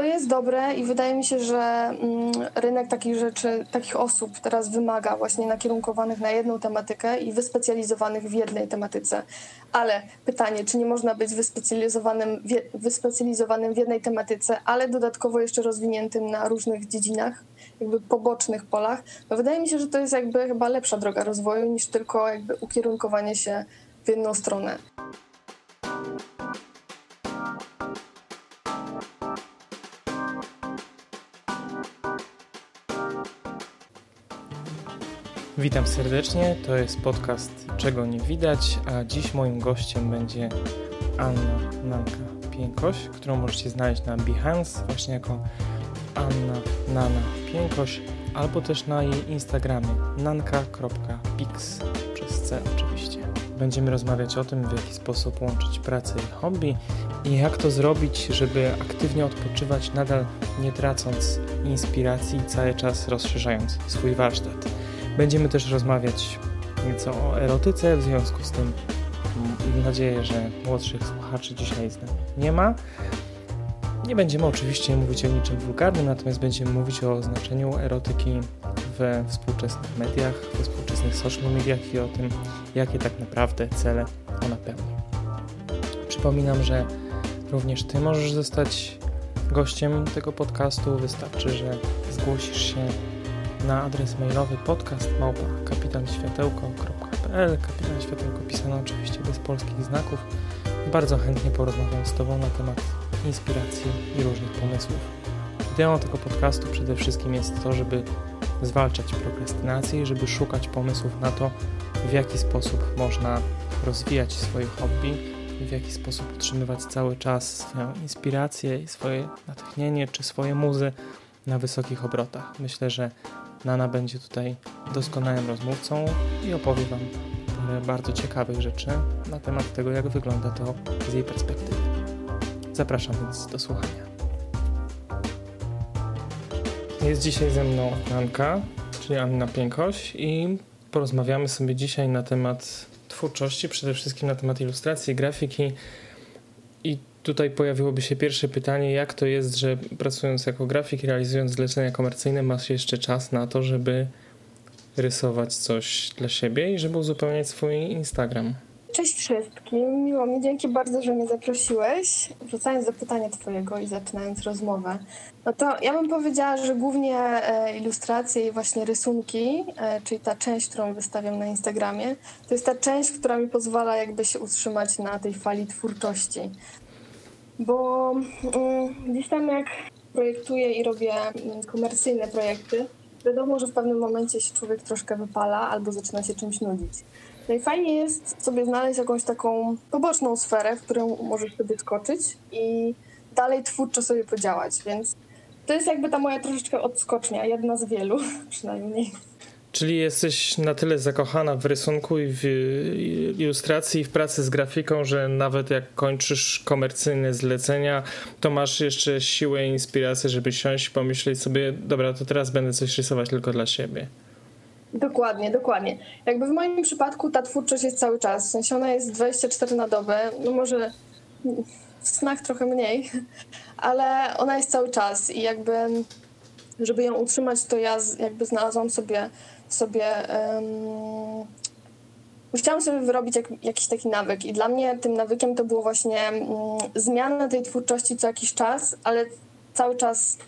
to jest dobre i wydaje mi się, że mm, rynek takich rzeczy, takich osób teraz wymaga właśnie nakierunkowanych na jedną tematykę i wyspecjalizowanych w jednej tematyce. Ale pytanie, czy nie można być wyspecjalizowanym, wyspecjalizowanym w jednej tematyce, ale dodatkowo jeszcze rozwiniętym na różnych dziedzinach, jakby pobocznych polach? No wydaje mi się, że to jest jakby chyba lepsza droga rozwoju niż tylko jakby ukierunkowanie się w jedną stronę. Witam serdecznie, to jest podcast Czego nie widać, a dziś moim gościem będzie Anna Nanka Piękoś, którą możecie znaleźć na Behance właśnie jako Anna Nana Piękoś, albo też na jej Instagramie nanka.pix przez C oczywiście. Będziemy rozmawiać o tym, w jaki sposób łączyć pracę i hobby i jak to zrobić, żeby aktywnie odpoczywać, nadal nie tracąc inspiracji cały czas rozszerzając swój warsztat. Będziemy też rozmawiać nieco o erotyce, w związku z tym mam nadzieję, że młodszych słuchaczy dzisiaj z nami nie ma. Nie będziemy oczywiście mówić o niczym wulgarnym, natomiast będziemy mówić o znaczeniu erotyki we współczesnych mediach, we współczesnych social mediach i o tym, jakie tak naprawdę cele ona pełni. Przypominam, że również Ty możesz zostać gościem tego podcastu. Wystarczy, że zgłosisz się na adres mailowy podcast małpa kapitanświatełko.pl Kapitan Światełko pisano oczywiście bez polskich znaków. Bardzo chętnie porozmawiam z Tobą na temat inspiracji i różnych pomysłów. Ideą tego podcastu przede wszystkim jest to, żeby zwalczać prokrastynację i żeby szukać pomysłów na to, w jaki sposób można rozwijać swoje hobby i w jaki sposób utrzymywać cały czas swoją inspirację i swoje natchnienie czy swoje muzy na wysokich obrotach. Myślę, że Nana będzie tutaj doskonałym rozmówcą i opowie Wam parę bardzo ciekawych rzeczy na temat tego, jak wygląda to z jej perspektywy. Zapraszam więc do słuchania. Jest dzisiaj ze mną Anka, czyli Anna Piękoś i porozmawiamy sobie dzisiaj na temat twórczości, przede wszystkim na temat ilustracji, grafiki i tutaj pojawiłoby się pierwsze pytanie, jak to jest, że pracując jako grafik, realizując zlecenia komercyjne, masz jeszcze czas na to, żeby rysować coś dla siebie i żeby uzupełniać swój Instagram. Cześć wszystkim, miło mi, dzięki bardzo, że mnie zaprosiłeś. Wracając do pytania Twojego i zaczynając rozmowę, no to ja bym powiedziała, że głównie e, ilustracje i właśnie rysunki, e, czyli ta część, którą wystawiam na Instagramie, to jest ta część, która mi pozwala jakby się utrzymać na tej fali twórczości bo mm, gdzieś tam jak projektuję i robię mm, komercyjne projekty, wiadomo, że w pewnym momencie się człowiek troszkę wypala albo zaczyna się czymś nudzić. No i fajnie jest sobie znaleźć jakąś taką poboczną sferę, w którą możesz sobie skoczyć i dalej twórczo sobie podziałać, więc to jest jakby ta moja troszeczkę odskocznia, jedna z wielu przynajmniej. Czyli jesteś na tyle zakochana w rysunku i w ilustracji i w pracy z grafiką, że nawet jak kończysz komercyjne zlecenia, to masz jeszcze siłę i inspirację, żeby siąść i pomyśleć sobie, dobra, to teraz będę coś rysować tylko dla siebie. Dokładnie, dokładnie. Jakby w moim przypadku ta twórczość jest cały czas. W sensie ona jest 24 na dobę, no może w snach trochę mniej, ale ona jest cały czas i jakby żeby ją utrzymać, to ja jakby znalazłam sobie sobie. Um, chciałam sobie wyrobić jak, jakiś taki nawyk, i dla mnie tym nawykiem to było właśnie um, zmiana tej twórczości co jakiś czas, ale cały czas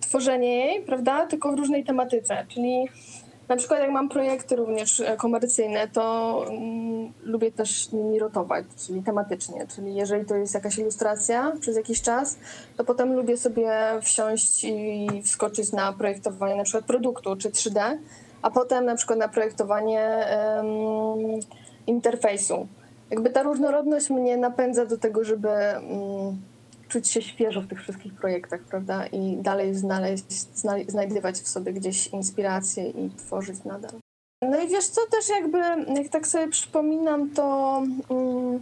tworzenie jej, prawda? Tylko w różnej tematyce. Czyli na przykład jak mam projekty również e, komercyjne, to um, lubię też nimi rotować, czyli tematycznie. Czyli jeżeli to jest jakaś ilustracja przez jakiś czas, to potem lubię sobie wsiąść i wskoczyć na projektowanie na przykład produktu czy 3D a potem na przykład na projektowanie interfejsu. Jakby ta różnorodność mnie napędza do tego, żeby um, czuć się świeżo w tych wszystkich projektach, prawda? I dalej znaleźć, znajdywać w sobie gdzieś inspirację i tworzyć nadal. No i wiesz co, też jakby, jak tak sobie przypominam, to um,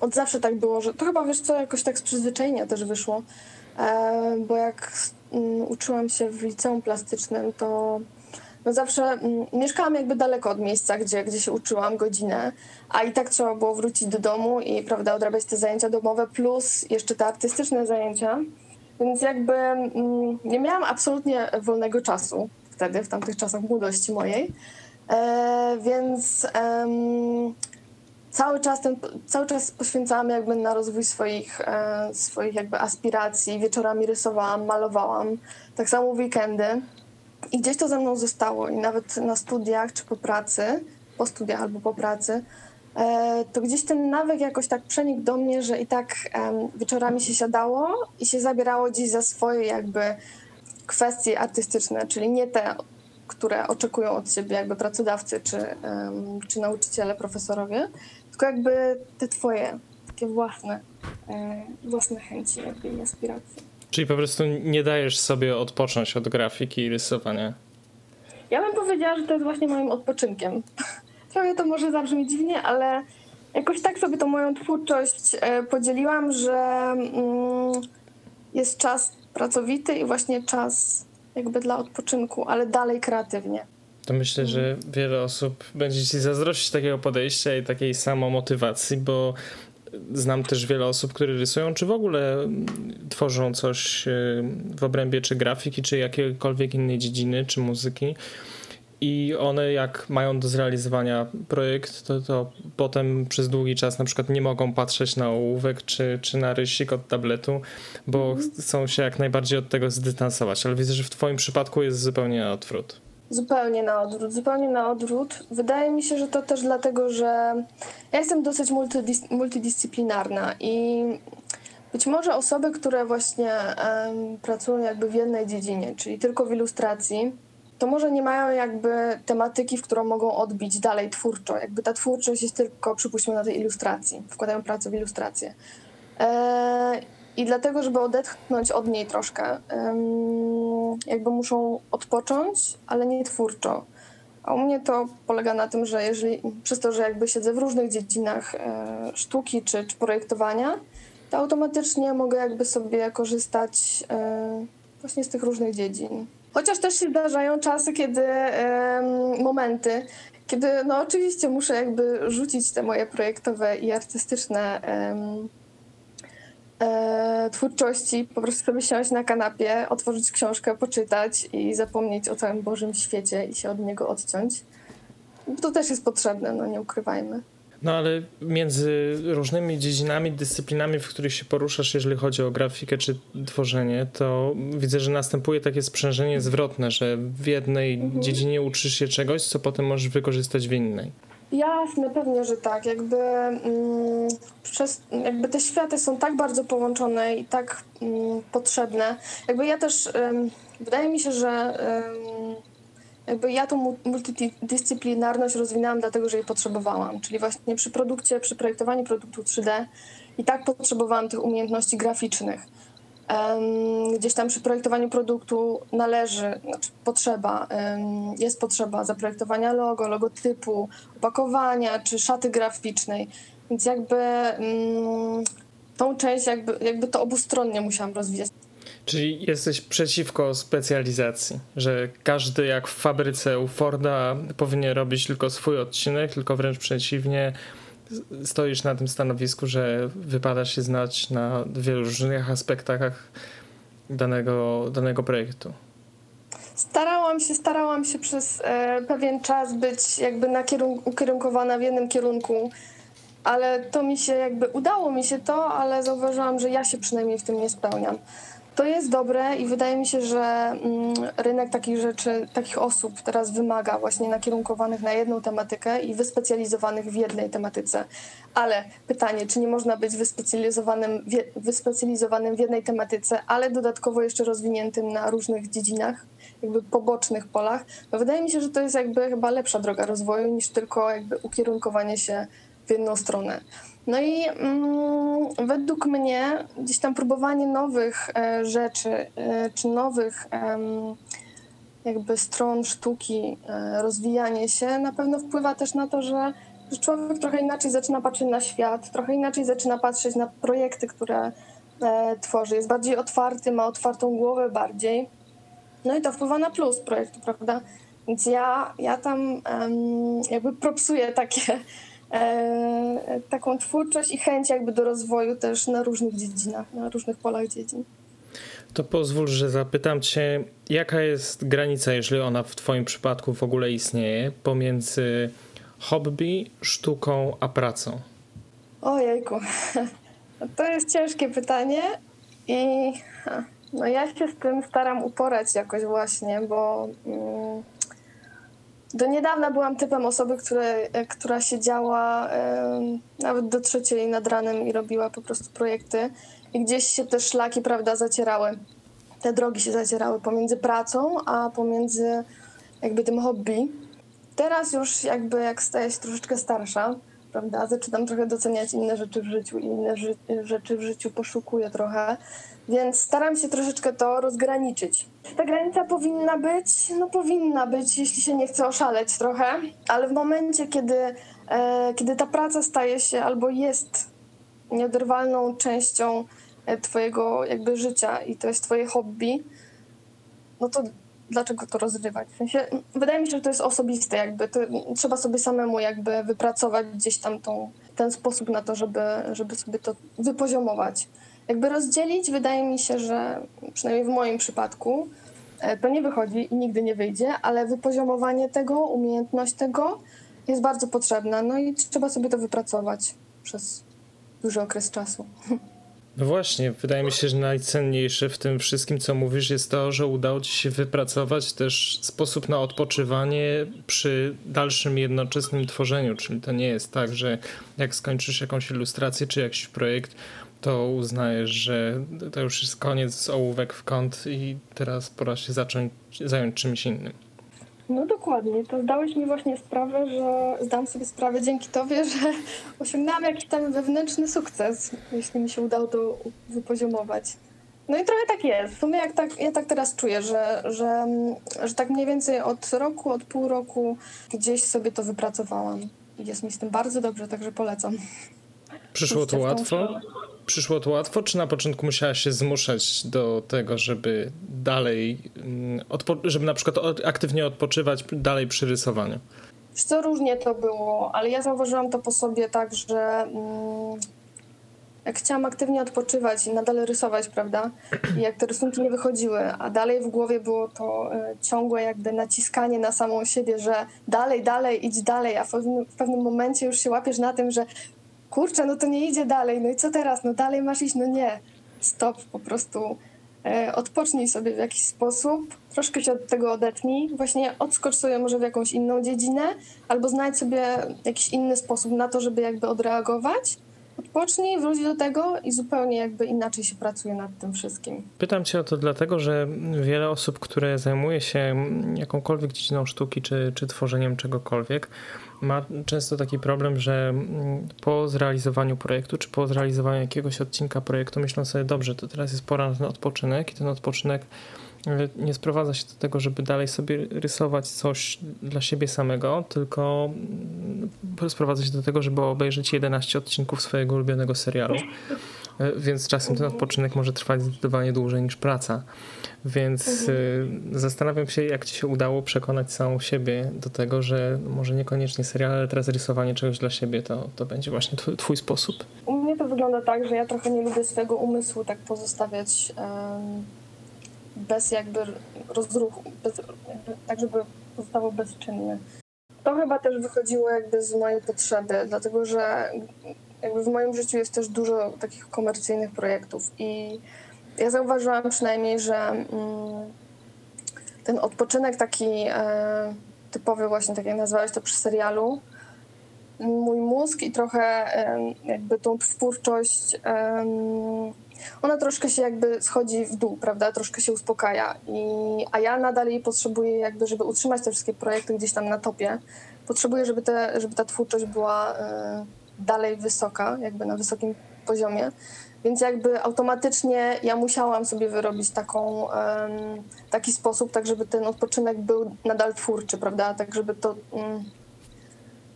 od zawsze tak było, że to chyba wiesz co, jakoś tak z przyzwyczajenia też wyszło, e, bo jak um, uczyłam się w liceum plastycznym, to no zawsze mm, mieszkałam jakby daleko od miejsca, gdzie, gdzie się uczyłam godzinę, a i tak trzeba było wrócić do domu i prawda, odrabiać te zajęcia domowe, plus jeszcze te artystyczne zajęcia. Więc jakby mm, nie miałam absolutnie wolnego czasu wtedy, w tamtych czasach młodości mojej. E, więc em, cały czas, ten, cały czas poświęcałam jakby na rozwój swoich, e, swoich jakby aspiracji. Wieczorami rysowałam, malowałam, tak samo weekendy. I gdzieś to ze mną zostało i nawet na studiach czy po pracy, po studiach albo po pracy, e, to gdzieś ten nawyk jakoś tak przenikł do mnie, że i tak wieczorami się siadało i się zabierało gdzieś za swoje jakby kwestie artystyczne, czyli nie te, które oczekują od ciebie jakby pracodawcy czy, czy nauczyciele, profesorowie, tylko jakby te twoje, takie własne, e, własne chęci jakby i aspiracje. Czyli po prostu nie dajesz sobie odpocząć od grafiki i rysowania. Ja bym powiedziała, że to jest właśnie moim odpoczynkiem. Trochę to może zabrzmi dziwnie, ale jakoś tak sobie tą moją twórczość e, podzieliłam, że mm, jest czas pracowity i właśnie czas jakby dla odpoczynku, ale dalej kreatywnie. To myślę, że wiele osób będzie ci zazdrościć takiego podejścia i takiej samomotywacji, bo znam też wiele osób, które rysują, czy w ogóle mm, tworzą coś y, w obrębie czy grafiki, czy jakiejkolwiek innej dziedziny, czy muzyki. I one, jak mają do zrealizowania projekt, to, to potem przez długi czas na przykład nie mogą patrzeć na ołówek czy, czy na rysik od tabletu, bo mm. chcą się jak najbardziej od tego zdystansować. Ale widzę, że w Twoim przypadku jest zupełnie na odwrót. Zupełnie na odwrót, zupełnie na odwrót. Wydaje mi się, że to też dlatego, że ja jestem dosyć multidyscyplinarna i być może osoby, które właśnie um, pracują jakby w jednej dziedzinie, czyli tylko w ilustracji, to może nie mają jakby tematyki, w którą mogą odbić dalej twórczo. Jakby ta twórczość jest tylko, przypuśćmy, na tej ilustracji. Wkładają pracę w ilustrację. E, I dlatego, żeby odetchnąć od niej troszkę, jakby muszą odpocząć, ale nie twórczo. A u mnie to polega na tym, że jeżeli, przez to, że jakby siedzę w różnych dziedzinach e, sztuki czy, czy projektowania, to automatycznie mogę jakby sobie korzystać e, właśnie z tych różnych dziedzin. Chociaż też się zdarzają czasy, kiedy momenty, kiedy no oczywiście muszę jakby rzucić te moje projektowe i artystyczne e, twórczości, po prostu sobie siąść na kanapie, otworzyć książkę, poczytać i zapomnieć o całym Bożym świecie i się od niego odciąć. To też jest potrzebne, no nie ukrywajmy. No ale między różnymi dziedzinami, dyscyplinami, w których się poruszasz, jeżeli chodzi o grafikę czy tworzenie, to widzę, że następuje takie sprzężenie zwrotne, że w jednej mhm. dziedzinie uczysz się czegoś, co potem możesz wykorzystać w innej. Jasne, pewnie, że tak. Jakby, mm, przez, jakby te światy są tak bardzo połączone i tak mm, potrzebne. Jakby ja też, ym, wydaje mi się, że ym, jakby ja tą multidyscyplinarność rozwinęłam dlatego, że jej potrzebowałam. Czyli właśnie przy produkcie, przy projektowaniu produktu 3D i tak potrzebowałam tych umiejętności graficznych. Gdzieś tam przy projektowaniu produktu należy, znaczy potrzeba, jest potrzeba zaprojektowania logo, logotypu, opakowania czy szaty graficznej. Więc jakby tą część, jakby, jakby to obustronnie musiałam rozwijać. Czyli jesteś przeciwko specjalizacji, że każdy jak w fabryce u Forda powinien robić tylko swój odcinek, tylko wręcz przeciwnie, stoisz na tym stanowisku, że wypada się znać na wielu różnych aspektach danego, danego projektu. Starałam się, starałam się przez e, pewien czas być jakby ukierunkowana w jednym kierunku, ale to mi się jakby udało mi się to, ale zauważyłam, że ja się przynajmniej w tym nie spełniam. To jest dobre i wydaje mi się, że mm, rynek takich rzeczy, takich osób teraz wymaga właśnie nakierunkowanych na jedną tematykę i wyspecjalizowanych w jednej tematyce. Ale pytanie, czy nie można być wyspecjalizowanym, wyspecjalizowanym w jednej tematyce, ale dodatkowo jeszcze rozwiniętym na różnych dziedzinach, jakby pobocznych polach? No wydaje mi się, że to jest jakby chyba lepsza droga rozwoju niż tylko jakby ukierunkowanie się w jedną stronę. No i mm, według mnie gdzieś tam próbowanie nowych e, rzeczy, e, czy nowych e, jakby stron sztuki, e, rozwijanie się na pewno wpływa też na to, że, że człowiek trochę inaczej zaczyna patrzeć na świat, trochę inaczej zaczyna patrzeć na projekty, które e, tworzy. Jest bardziej otwarty, ma otwartą głowę bardziej. No i to wpływa na plus projektu, prawda? Więc ja, ja tam jakby propsuję takie taką twórczość i chęć jakby do rozwoju też na różnych dziedzinach, na różnych polach dziedzin. To pozwól, że zapytam Cię, jaka jest granica, jeżeli ona w Twoim przypadku w ogóle istnieje, pomiędzy hobby, sztuką a pracą? Ojejku, to jest ciężkie pytanie i no ja się z tym staram uporać jakoś właśnie, bo mm, do niedawna byłam typem osoby, które, która siedziała nawet do trzeciej nad ranem i robiła po prostu projekty i gdzieś się te szlaki, prawda, zacierały. Te drogi się zacierały pomiędzy pracą, a pomiędzy jakby tym hobby. Teraz już jakby jak staję się troszeczkę starsza, prawda, zaczynam trochę doceniać inne rzeczy w życiu i inne ży rzeczy w życiu poszukuję trochę, więc staram się troszeczkę to rozgraniczyć. Ta granica powinna być, no powinna być, jeśli się nie chce oszaleć trochę, ale w momencie, kiedy, e, kiedy ta praca staje się albo jest nieoderwalną częścią e, twojego jakby życia i to jest twoje hobby, no to dlaczego to rozrywać? W sensie, wydaje mi się, że to jest osobiste jakby, to trzeba sobie samemu jakby wypracować gdzieś tam tą, ten sposób na to, żeby, żeby sobie to wypoziomować. Jakby rozdzielić, wydaje mi się, że przynajmniej w moim przypadku e, to nie wychodzi i nigdy nie wyjdzie, ale wypoziomowanie tego, umiejętność tego jest bardzo potrzebna. No i trzeba sobie to wypracować przez duży okres czasu. No właśnie, wydaje mi się, że najcenniejsze w tym wszystkim, co mówisz, jest to, że udało ci się wypracować też sposób na odpoczywanie przy dalszym jednoczesnym tworzeniu. Czyli to nie jest tak, że jak skończysz jakąś ilustrację czy jakiś projekt, to uznajesz, że to już jest koniec ołówek w kąt i teraz pora się zacząć zająć czymś innym. No dokładnie, to zdałeś mi właśnie sprawę, że zdam sobie sprawę dzięki tobie, że osiągnęłam jakiś tam wewnętrzny sukces, jeśli mi się udało to wypoziomować. No i trochę tak jest. W sumie jak tak, ja tak teraz czuję, że, że, że tak mniej więcej od roku, od pół roku gdzieś sobie to wypracowałam. I jest mi z tym bardzo dobrze, także polecam. Przyszło to łatwo? Przyszło to łatwo, czy na początku musiałaś się zmuszać do tego, żeby dalej, mm, żeby na przykład aktywnie odpoczywać dalej przy rysowaniu? Co różnie to było, ale ja zauważyłam to po sobie tak, że mm, jak chciałam aktywnie odpoczywać i nadal rysować, prawda? I jak te rysunki nie wychodziły, a dalej w głowie było to y, ciągłe jakby naciskanie na samą siebie, że dalej, dalej, idź dalej, a w pewnym momencie już się łapiesz na tym, że kurczę, no to nie idzie dalej, no i co teraz? No dalej masz iść, no nie. Stop, po prostu e, odpocznij sobie w jakiś sposób, troszkę się od tego odetnij, właśnie odskocz sobie może w jakąś inną dziedzinę, albo znajdź sobie jakiś inny sposób na to, żeby jakby odreagować. Odpocznij, wróć do tego i zupełnie jakby inaczej się pracuje nad tym wszystkim. Pytam cię o to dlatego, że wiele osób, które zajmuje się jakąkolwiek dziedziną sztuki czy, czy tworzeniem czegokolwiek, ma często taki problem, że po zrealizowaniu projektu, czy po zrealizowaniu jakiegoś odcinka projektu myślą sobie, dobrze, to teraz jest pora na odpoczynek i ten odpoczynek nie sprowadza się do tego, żeby dalej sobie rysować coś dla siebie samego, tylko mm, sprowadza się do tego, żeby obejrzeć 11 odcinków swojego ulubionego serialu. E, więc czasem ten odpoczynek może trwać zdecydowanie dłużej niż praca. Więc mhm. zastanawiam się, jak ci się udało przekonać samą siebie do tego, że może niekoniecznie serial, ale teraz rysowanie czegoś dla siebie to, to będzie właśnie twój, twój sposób. U mnie to wygląda tak, że ja trochę nie lubię swojego umysłu tak pozostawiać um, bez jakby rozruchu, bez, tak żeby pozostawał bezczynny. To chyba też wychodziło jakby z mojej potrzeby, dlatego że jakby w moim życiu jest też dużo takich komercyjnych projektów i ja zauważyłam przynajmniej, że mm, ten odpoczynek taki e, typowy właśnie, tak jak nazwałeś to przy serialu, mój mózg i trochę jakby tą twórczość, ona troszkę się jakby schodzi w dół, prawda, troszkę się uspokaja, I, a ja nadal jej potrzebuję jakby, żeby utrzymać te wszystkie projekty gdzieś tam na topie, potrzebuję, żeby, te, żeby ta twórczość była dalej wysoka, jakby na wysokim poziomie. Więc jakby automatycznie ja musiałam sobie wyrobić taką, taki sposób, tak żeby ten odpoczynek był nadal twórczy, prawda? Tak żeby to.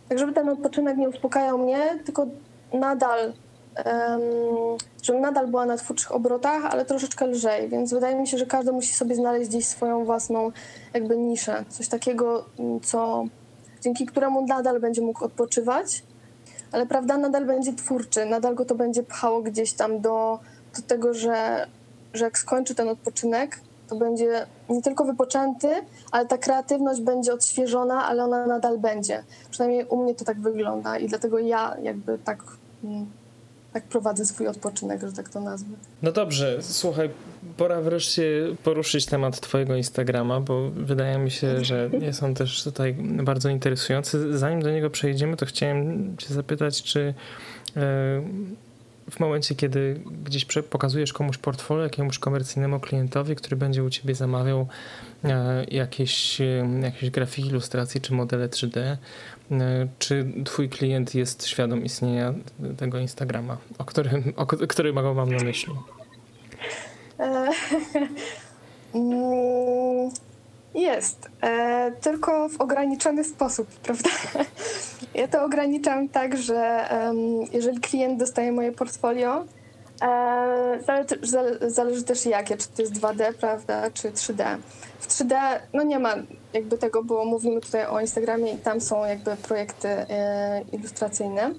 Tak żeby ten odpoczynek nie uspokajał mnie, tylko nadal, um, żebym nadal była na twórczych obrotach, ale troszeczkę lżej. Więc wydaje mi się, że każdy musi sobie znaleźć gdzieś swoją własną jakby niszę. Coś takiego, co dzięki któremu nadal będzie mógł odpoczywać ale prawda nadal będzie twórczy, nadal go to będzie pchało gdzieś tam do, do tego, że że jak skończy ten odpoczynek, to będzie nie tylko wypoczęty, ale ta kreatywność będzie odświeżona, ale ona nadal będzie. Przynajmniej u mnie to tak wygląda i dlatego ja jakby tak, mm, tak prowadzę swój odpoczynek, że tak to nazwę. No dobrze, słuchaj, pora wreszcie poruszyć temat Twojego Instagrama, bo wydaje mi się, że jest on też tutaj bardzo interesujący. Zanim do niego przejdziemy, to chciałem Cię zapytać, czy e, w momencie, kiedy gdzieś pokazujesz komuś portfolio, jakiemuś komercyjnemu klientowi, który będzie u ciebie zamawiał e, jakieś, e, jakieś grafiki, ilustracje czy modele 3D, e, czy twój klient jest świadom istnienia tego Instagrama, o którym, o którym mam na myśli? Jest, tylko w ograniczony sposób, prawda? Ja to ograniczam tak, że um, jeżeli klient dostaje moje portfolio, e, zależy, zależy, też jakie, czy to jest 2D, prawda, czy 3D. W 3D no nie ma jakby tego, bo mówimy tutaj o Instagramie i tam są jakby projekty e, ilustracyjne.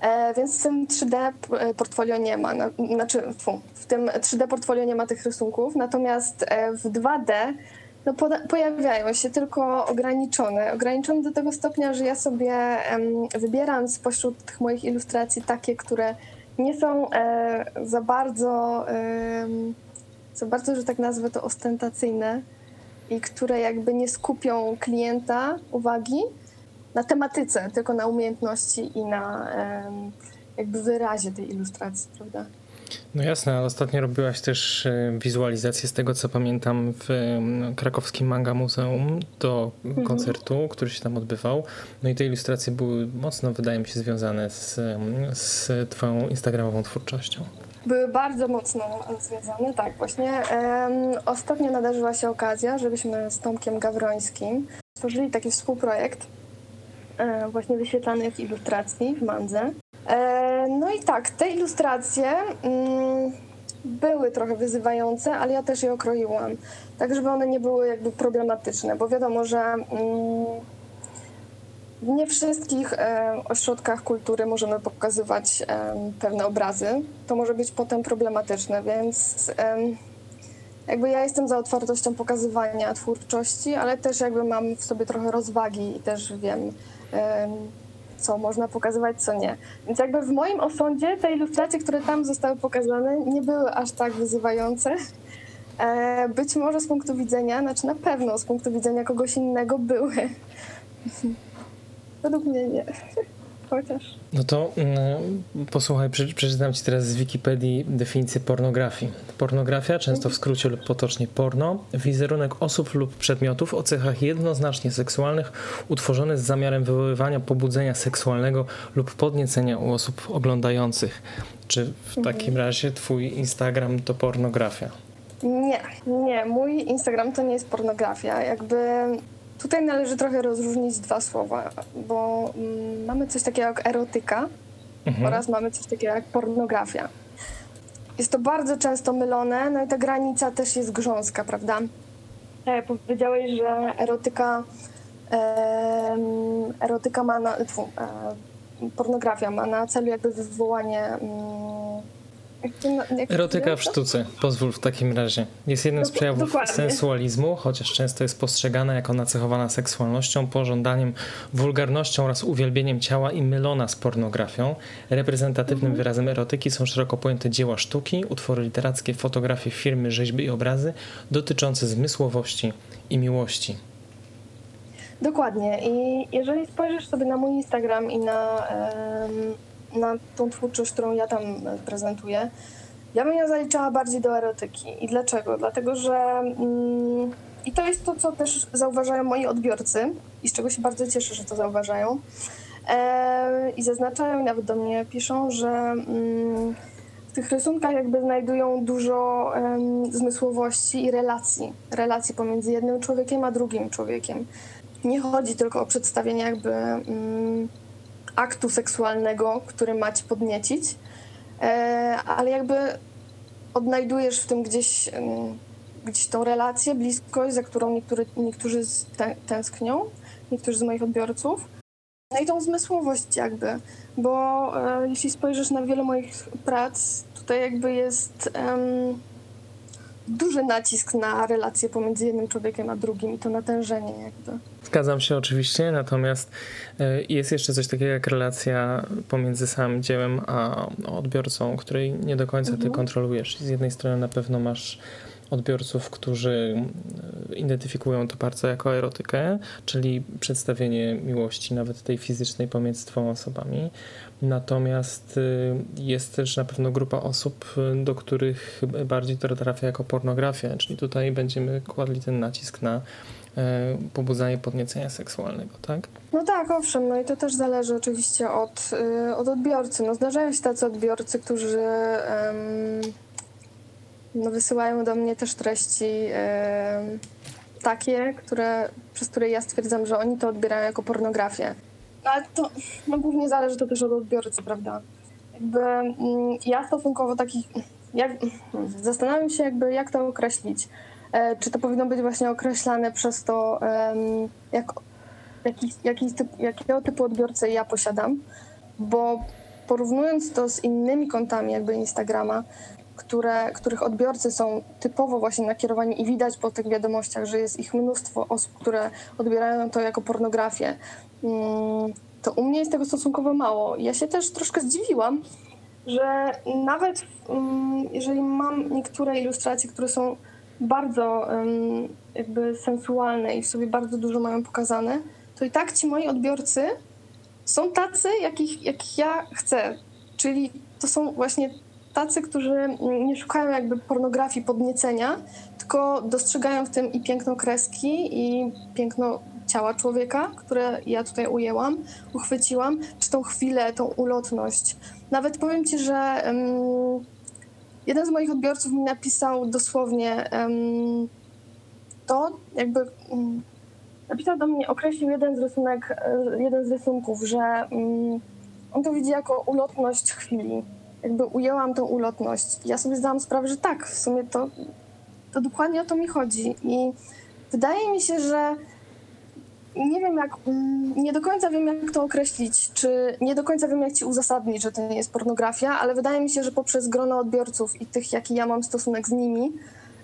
E, więc w tym 3D portfolio nie ma, na, znaczy w tym 3D portfolio nie ma tych rysunków, natomiast e, w 2D no, pojawiają się tylko ograniczone. Ograniczone do tego stopnia, że ja sobie um, wybieram spośród tych moich ilustracji takie, które nie są e, za bardzo, e, za bardzo, że tak nazwę to ostentacyjne i które jakby nie skupią klienta uwagi na tematyce, tylko na umiejętności i na e, jakby wyrazie tej ilustracji, prawda? No jasne, ale ostatnio robiłaś też e, wizualizację z tego, co pamiętam w krakowskim Manga Muzeum do mhm. koncertu, który się tam odbywał. No i te ilustracje były mocno, wydaje mi się, związane z, z twoją instagramową twórczością. Były bardzo mocno związane, tak. Właśnie um, ostatnio nadarzyła się okazja, żebyśmy z Tomkiem Gawrońskim stworzyli taki współprojekt um, właśnie wyświetlanych ilustracji w Mandze. E, no i tak, te ilustracje mm, były trochę wyzywające, ale ja też je okroiłam, tak żeby one nie były jakby problematyczne, bo wiadomo, że mm, w nie wszystkich e, ośrodkach kultury możemy pokazywać pewne obrazy. To może być potem problematyczne, więc jakby ja jestem za otwartością pokazywania twórczości, ale też jakby mam w sobie trochę rozwagi i też wiem, co można pokazywać, co nie. Więc jakby w moim osądzie te ilustracje, które tam zostały pokazane, nie były aż tak wyzywające. E, być może z punktu widzenia, znaczy na pewno z punktu widzenia kogoś innego były. Według mnie nie chociaż. No to mm, posłuchaj, przeczytam ci teraz z Wikipedii definicję pornografii. Pornografia, często w skrócie lub potocznie porno, wizerunek osób lub przedmiotów o cechach jednoznacznie seksualnych, utworzony z zamiarem wywoływania pobudzenia seksualnego lub podniecenia u osób oglądających. Czy w mhm. takim razie twój Instagram to pornografia? Nie, nie. Mój Instagram to nie jest pornografia. Jakby Tutaj należy trochę rozróżnić dwa słowa, bo mm, mamy coś takiego jak erotyka mhm. oraz mamy coś takiego jak pornografia. Jest to bardzo często mylone, no i ta granica też jest grząska, prawda? Tak powiedziałeś, że erotyka, e, erotyka ma na, tfu, e, pornografia ma na celu jakby wywołanie mm, Erotyka w sztuce, pozwól w takim razie. Jest jednym z przejawów Dokładnie. sensualizmu, chociaż często jest postrzegana jako nacechowana seksualnością, pożądaniem, wulgarnością oraz uwielbieniem ciała i mylona z pornografią. Reprezentatywnym mhm. wyrazem erotyki są szeroko pojęte dzieła sztuki, utwory literackie, fotografie, firmy, rzeźby i obrazy dotyczące zmysłowości i miłości. Dokładnie. I jeżeli spojrzysz sobie na mój Instagram i na na tą twórczość, którą ja tam prezentuję, ja bym ją zaliczała bardziej do erotyki. I dlaczego? Dlatego, że mm, i to jest to, co też zauważają moi odbiorcy i z czego się bardzo cieszę, że to zauważają. E, I zaznaczają i nawet do mnie piszą, że mm, w tych rysunkach jakby znajdują dużo zmysłowości i relacji. Relacji pomiędzy jednym człowiekiem a drugim człowiekiem. Nie chodzi tylko o przedstawienie jakby mm, aktu seksualnego, który ma ci podniecić, e, ale jakby odnajdujesz w tym gdzieś, gdzieś tą relację, bliskość, za którą niektóry, niektórzy tęsknią, niektórzy z moich odbiorców. No i tą zmysłowość jakby, bo e, jeśli spojrzysz na wiele moich prac, tutaj jakby jest um, duży nacisk na relacje pomiędzy jednym człowiekiem a drugim i to natężenie jakby. Zgadzam się oczywiście, natomiast e, jest jeszcze coś takiego jak relacja pomiędzy samym dziełem a odbiorcą, której nie do końca ty mhm. kontrolujesz. Z jednej strony na pewno masz odbiorców, którzy e, identyfikują to bardzo jako erotykę, czyli przedstawienie miłości, nawet tej fizycznej pomiędzy dwoma osobami. Natomiast y, jest też na pewno grupa osób, y, do których bardziej to trafia jako pornografia, czyli tutaj będziemy kładli ten nacisk na e, pobudzanie podniecenia seksualnego, tak? No tak, owszem, no i to też zależy oczywiście od, od odbiorcy. No zdarzają się tacy odbiorcy, którzy um, no wysyłają do mnie też treści takie, które, przez które ja stwierdzam, że oni to odbierają jako pornografię. No, ale to no, głównie zależy to też od odbiorcy, prawda? Jakby mm, ja stosunkowo takich, jak, zastanawiam się jakby jak to określić. E, czy to powinno być właśnie określane przez to, jak, jaki, jaki typ, jakiego typu odbiorcę ja posiadam, bo porównując to z innymi kontami jakby Instagrama, które, których odbiorcy są typowo właśnie nakierowani i widać po tych wiadomościach, że jest ich mnóstwo osób, które odbierają to jako pornografię, mm, to u mnie jest tego stosunkowo mało. Ja się też troszkę zdziwiłam, że nawet mm, jeżeli mam niektóre ilustracje, które są bardzo jakby sensualne i w sobie bardzo dużo mają pokazane, to i tak ci moi odbiorcy są tacy, jakich, jakich ja chcę. Czyli to są właśnie tacy, którzy nie szukają jakby pornografii podniecenia, tylko dostrzegają w tym i piękno kreski, i piękno ciała człowieka, które ja tutaj ujęłam, uchwyciłam, czy tą chwilę, tą ulotność. Nawet powiem ci, że um, jeden z moich odbiorców mi napisał dosłownie um, to, jakby um, napisał do mnie, określił jeden z rysunek, e, jeden z rysunków, że on to widzi jako ulotność chwili jakby ujęłam tą ulotność. Ja sobie zdałam sprawę, że tak, w sumie to, to dokładnie o to mi chodzi. I wydaje mi się, że nie wiem jak, nie do końca wiem jak to określić, czy nie do końca wiem jak ci uzasadnić, że to nie jest pornografia, ale wydaje mi się, że poprzez grono odbiorców i tych, jaki ja mam stosunek z nimi,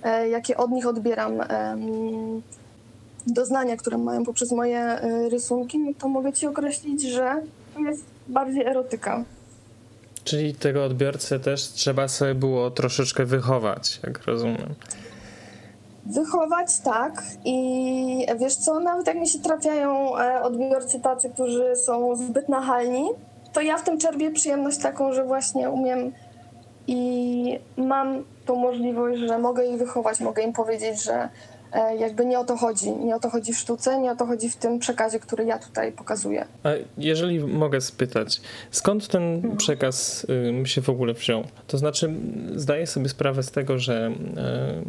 e, jakie od nich odbieram doznania, które mają poprzez moje e, rysunki, no to mogę ci określić, że to jest bardziej erotyka. Czyli tego odbiorcę też trzeba sobie było troszeczkę wychować, jak rozumiem. Wychować, tak. I wiesz co, nawet jak mi się trafiają e, odbiorcy tacy, którzy są zbyt nachalni, to ja w tym czerpię przyjemność taką, że właśnie umiem i mam tą możliwość, że mogę ich wychować, mogę im powiedzieć, że jakby nie o to chodzi. Nie o to chodzi w sztuce, nie o to chodzi w tym przekazie, który ja tutaj pokazuję. A jeżeli mogę spytać, skąd ten mhm. przekaz się w ogóle wziął? To znaczy, zdaję sobie sprawę z tego, że e,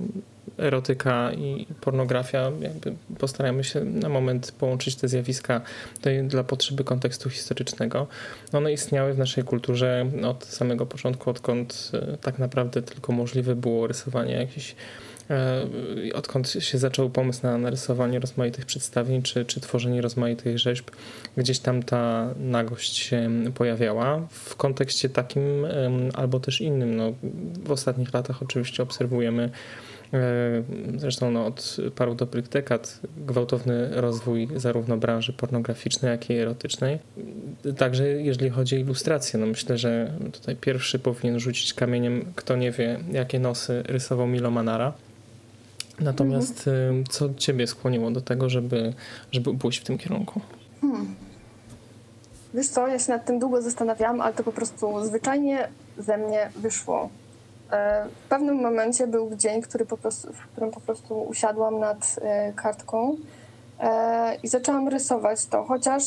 erotyka i pornografia, jakby postaramy się na moment połączyć te zjawiska dla potrzeby kontekstu historycznego. One istniały w naszej kulturze od samego początku, odkąd e, tak naprawdę tylko możliwe było rysowanie jakichś E, odkąd się zaczął pomysł na narysowanie rozmaitych przedstawień czy, czy tworzenie rozmaitych rzeźb, gdzieś tam ta nagość się pojawiała. W kontekście takim albo też innym. No, w ostatnich latach oczywiście obserwujemy e, Zresztą no, od paru dobrych dekad gwałtowny rozwój zarówno branży pornograficznej, jak i erotycznej. Także jeżeli chodzi o ilustrację, no myślę, że tutaj pierwszy powinien rzucić kamieniem, kto nie wie, jakie nosy rysował Milo Manara. Natomiast mhm. co ciebie skłoniło do tego, żeby, żeby pójść w tym kierunku? Hmm. Wiesz co, ja się nad tym długo zastanawiałam, ale to po prostu zwyczajnie ze mnie wyszło. E, w pewnym momencie był dzień, który po prostu, w którym po prostu usiadłam nad e, kartką e, i zaczęłam rysować to, chociaż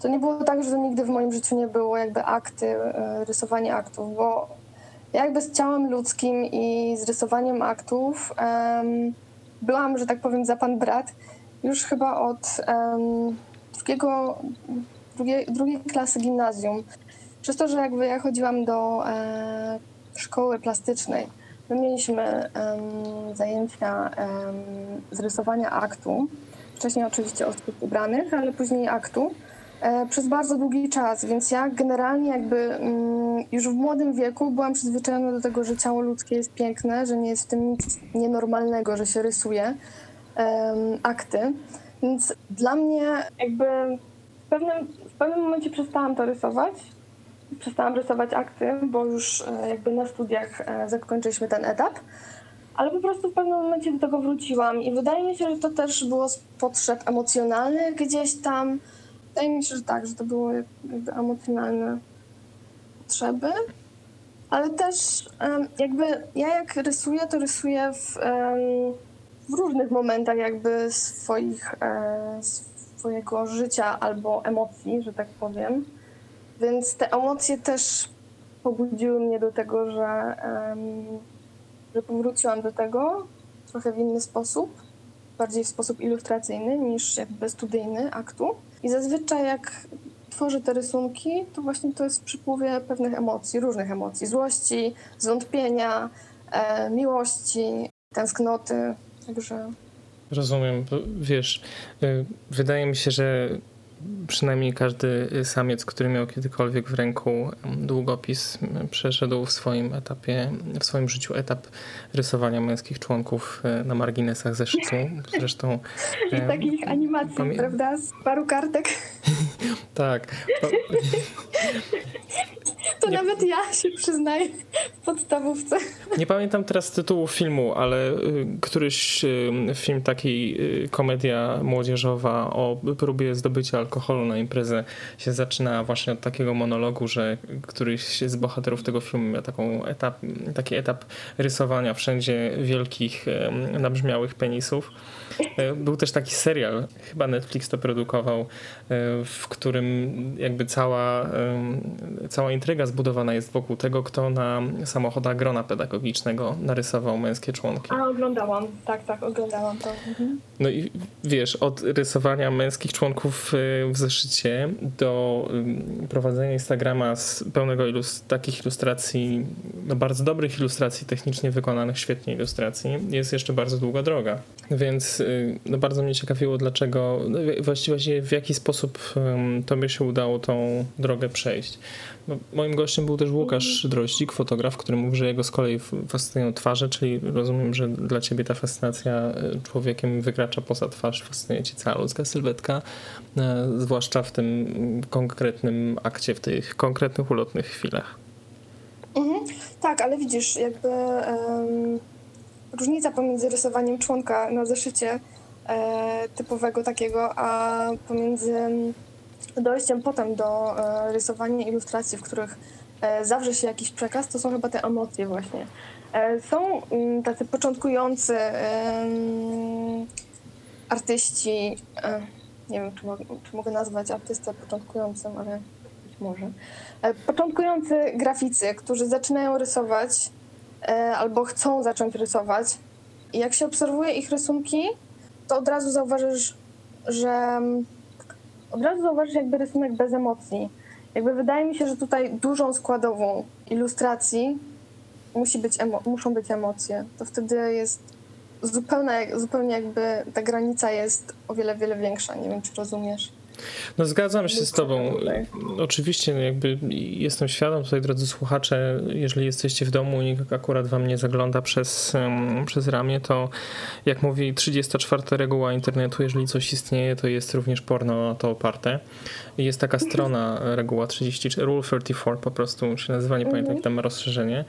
to nie było tak, że nigdy w moim życiu nie było jakby akty, rysowanie aktów, bo jakby z ciałem ludzkim i z rysowaniem aktów um, byłam, że tak powiem, za pan brat już chyba od um, drugiego, drugiej, drugiej klasy gimnazjum. Przez to, że jakby ja chodziłam do e, szkoły plastycznej, my mieliśmy um, zajęcia z rysowania aktu. Wcześniej oczywiście osób ubranych, ale później aktu. E, przez bardzo długi czas, więc ja generalnie jakby mm, już w młodym wieku byłam przyzwyczajona do tego, że ciało ludzkie jest piękne, że nie jest w tym nic nienormalnego, że się rysuje akty. Więc dla mnie jakby w pewnym, w pewnym momencie przestałam to rysować. Przestałam rysować akty, bo już e, jakby na studiach e, zakończyliśmy ten etap. Ale po prostu w pewnym momencie do tego wróciłam i wydaje mi się, że to też było z potrzeb emocjonalnych gdzieś tam. Wydaje mi się, że tak, że to było jakby emocjonalne potrzeby. Ale też jakby ja jak rysuję, to rysuję w, w różnych momentach jakby swoich, e, swojego życia albo emocji, że tak powiem. Więc te emocje też pobudziły mnie do tego, że, że powróciłam do tego trochę w inny sposób, bardziej w sposób ilustracyjny niż jakby studyjny aktu. I zazwyczaj jak tworzę te rysunki, to właśnie to jest przypływie pewnych emocji, różnych emocji. Złości, zwątpienia, e, miłości, tęsknoty, także... Rozumiem. Wiesz, y, wydaje mi się, że przynajmniej każdy samiec, który miał kiedykolwiek w ręku długopis, przeszedł w swoim etapie, w swoim życiu etap rysowania męskich członków e, na marginesach zeszytu. Zresztą. I takich animacji, pamię... prawda? Z paru kartek. tak. To nie... nawet ja się przyznaję w podstawówce. Nie pamiętam teraz tytułu filmu, ale y, któryś y, film taki, y, komedia młodzieżowa o próbie zdobycia alkoholu na imprezę się zaczyna właśnie od takiego monologu, że któryś z bohaterów tego filmu miał taką etap, taki etap rysowania wszędzie wielkich, nabrzmiałych penisów. E, był też taki serial, chyba Netflix to produkował, e, w którym jakby cała, cała intryga zbudowana jest wokół tego, kto na samochodach grona pedagogicznego narysował męskie członki. A, oglądałam, tak, tak, oglądałam to. Mhm. No i wiesz, od rysowania męskich członków e, w zeszycie do prowadzenia Instagrama z pełnego ilust takich ilustracji, no bardzo dobrych ilustracji, technicznie wykonanych, świetnie ilustracji, jest jeszcze bardzo długa droga. Więc no bardzo mnie ciekawiło, dlaczego, no właściwie w jaki sposób tobie się udało tą drogę przejść. No, moim gościem był też Łukasz Droździk, fotograf, który mówi, że jego z kolei fascynują twarze, czyli rozumiem, że dla ciebie ta fascynacja e, człowiekiem wykracza poza twarz, fascynuje cię cała ludzka sylwetka, e, zwłaszcza w tym konkretnym akcie, w tych konkretnych, ulotnych chwilach. Mhm. Tak, ale widzisz, jakby um, różnica pomiędzy rysowaniem członka na zeszycie e, typowego takiego, a pomiędzy dojściem potem do e, rysowania ilustracji, w których e, zawrze się jakiś przekaz, to są chyba te emocje właśnie. E, są mm, tacy początkujący artyści, nie wiem, czy, mo czy mogę nazwać artystę początkującym, ale być może. Początkujący graficy, którzy zaczynają rysować albo chcą zacząć rysować. I jak się obserwuje ich rysunki, to od razu zauważysz, że mm, od razu zauważysz jakby rysunek bez emocji. Jakby wydaje mi się, że tutaj dużą składową ilustracji musi być muszą być emocje. To wtedy jest zupełnie, zupełnie jakby ta granica jest o wiele, wiele większa. Nie wiem, czy rozumiesz. No zgadzam się z tobą. Oczywiście no jakby jestem świadom tutaj, drodzy słuchacze, jeżeli jesteście w domu i nikt akurat wam nie zagląda przez, przez ramię, to jak mówi 34 reguła internetu, jeżeli coś istnieje, to jest również porno na to oparte. Jest taka strona reguła 34, Rule 34 po prostu się nazywa, nie pamiętam jak tam ma rozszerzenie.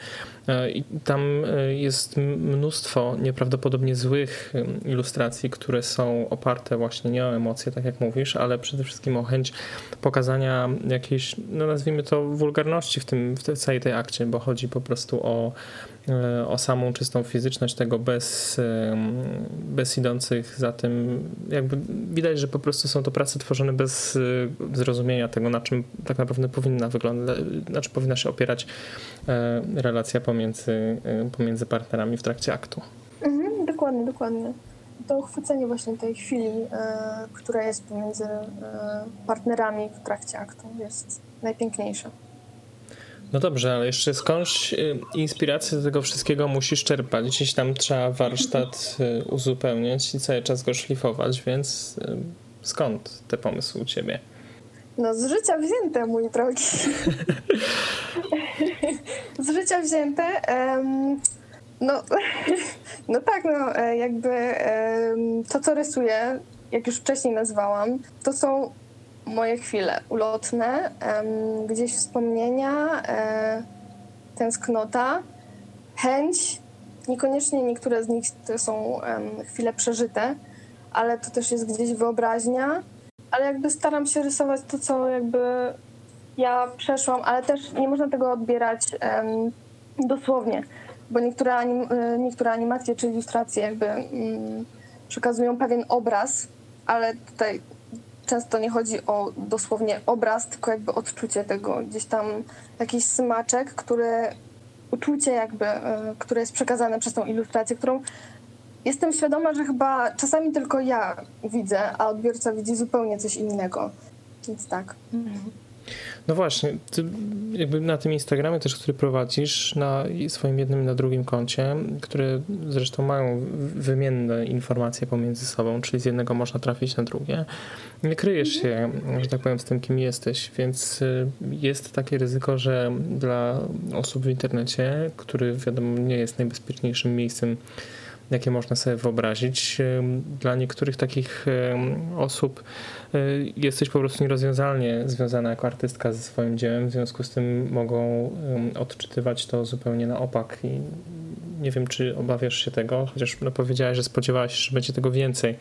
E, I tam e, jest mnóstwo nieprawdopodobnie złych ilustracji, które są oparte właśnie nie o emocje, tak jak mówisz, ale przede wszystkim o chęć pokazania jakiejś, no nazwijmy to, wulgarności w, tym, w tej całej tej akcie, bo chodzi po prostu o o samą czystą fizyczność tego bez, bez idących za tym, jakby widać, że po prostu są to prace tworzone bez e, zrozumienia tego, na czym tak naprawdę powinna wyglądać, na czym powinna się opierać e, relacja pomiędzy, pomiędzy partnerami w trakcie aktu. Mhm, dokładnie, dokładnie. To uchwycenie właśnie tej chwili, która jest pomiędzy partnerami w trakcie aktu jest najpiękniejsze. No dobrze, ale jeszcze skądś y, inspirację do tego wszystkiego musisz czerpać. Gdzieś tam trzeba warsztat y, uzupełniać i cały czas go szlifować, więc y, skąd te pomysły u ciebie? No z życia wzięte, mój drogi. z życia wzięte. Um, no, no tak, no e, jakby um, to, co rysuję, jak już wcześniej nazwałam, to są moje chwile ulotne, gdzieś wspomnienia, e, tęsknota, chęć. Niekoniecznie niektóre z nich to są chwile przeżyte, ale to też jest gdzieś wyobraźnia ale jakby staram się rysować to, co jakby ja przeszłam, ale też nie można tego odbierać dosłownie, bo niektóre, anim, e, niektóre animacje czy ilustracje jakby um, przekazują pewien obraz, ale tutaj często nie chodzi o dosłownie obraz, tylko jakby odczucie tego, gdzieś tam jakiś smaczek, który uczucie jakby, e, które jest przekazane przez tą ilustrację, którą jestem świadoma, że chyba czasami tylko ja widzę, a odbiorca widzi zupełnie coś innego. Więc tak. No właśnie, ty jakby na tym Instagramie też, który prowadzisz, na swoim jednym i na drugim koncie, które zresztą mają wymienne informacje pomiędzy sobą, czyli z jednego można trafić na drugie, nie kryjesz się, że tak powiem, z tym, kim jesteś, więc y, jest takie ryzyko, że dla osób w internecie, który wiadomo nie jest najbezpieczniejszym miejscem jakie można sobie wyobrazić. Dla niektórych takich osób e, jesteś po prostu nierozwiązalnie związana jako artystka ze swoim dziełem, w związku z tym mogą odczytywać to zupełnie na opak i nie wiem, czy obawiasz się tego, chociaż no, powiedziałaś, że spodziewałaś się, że będzie tego więcej,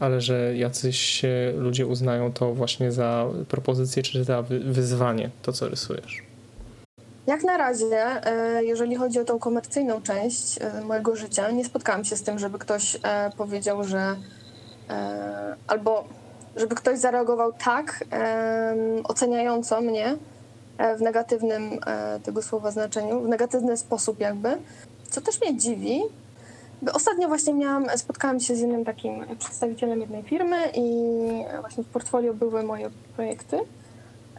ale że jacyś e, ludzie uznają to właśnie za propozycję czy za wyzwanie, to co rysujesz. Jak na razie, e, jeżeli chodzi o tą komercyjną część e, mojego życia, nie spotkałam się z tym, żeby ktoś e, powiedział, że albo żeby ktoś zareagował tak oceniająco mnie w negatywnym tego słowa znaczeniu, w negatywny sposób jakby, co też mnie dziwi. Ostatnio właśnie miałam, spotkałam się z jednym takim przedstawicielem jednej firmy i właśnie w portfolio były moje projekty.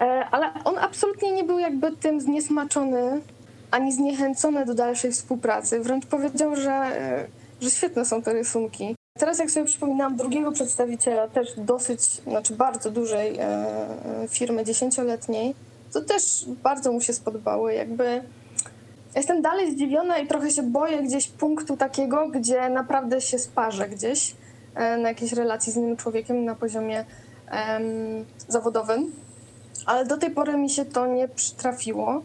E, ale on absolutnie nie był jakby tym zniesmaczony ani zniechęcony do dalszej współpracy. Wręcz powiedział, że, e, że świetne są te rysunki. Teraz jak sobie przypominam drugiego przedstawiciela, też dosyć, znaczy bardzo dużej e, firmy, dziesięcioletniej, to też bardzo mu się spodobały. Jakby jestem dalej zdziwiona i trochę się boję gdzieś punktu takiego, gdzie naprawdę się sparzę gdzieś na jakiejś relacji z innym człowiekiem na poziomie zawodowym ale do tej pory mi się to nie przytrafiło.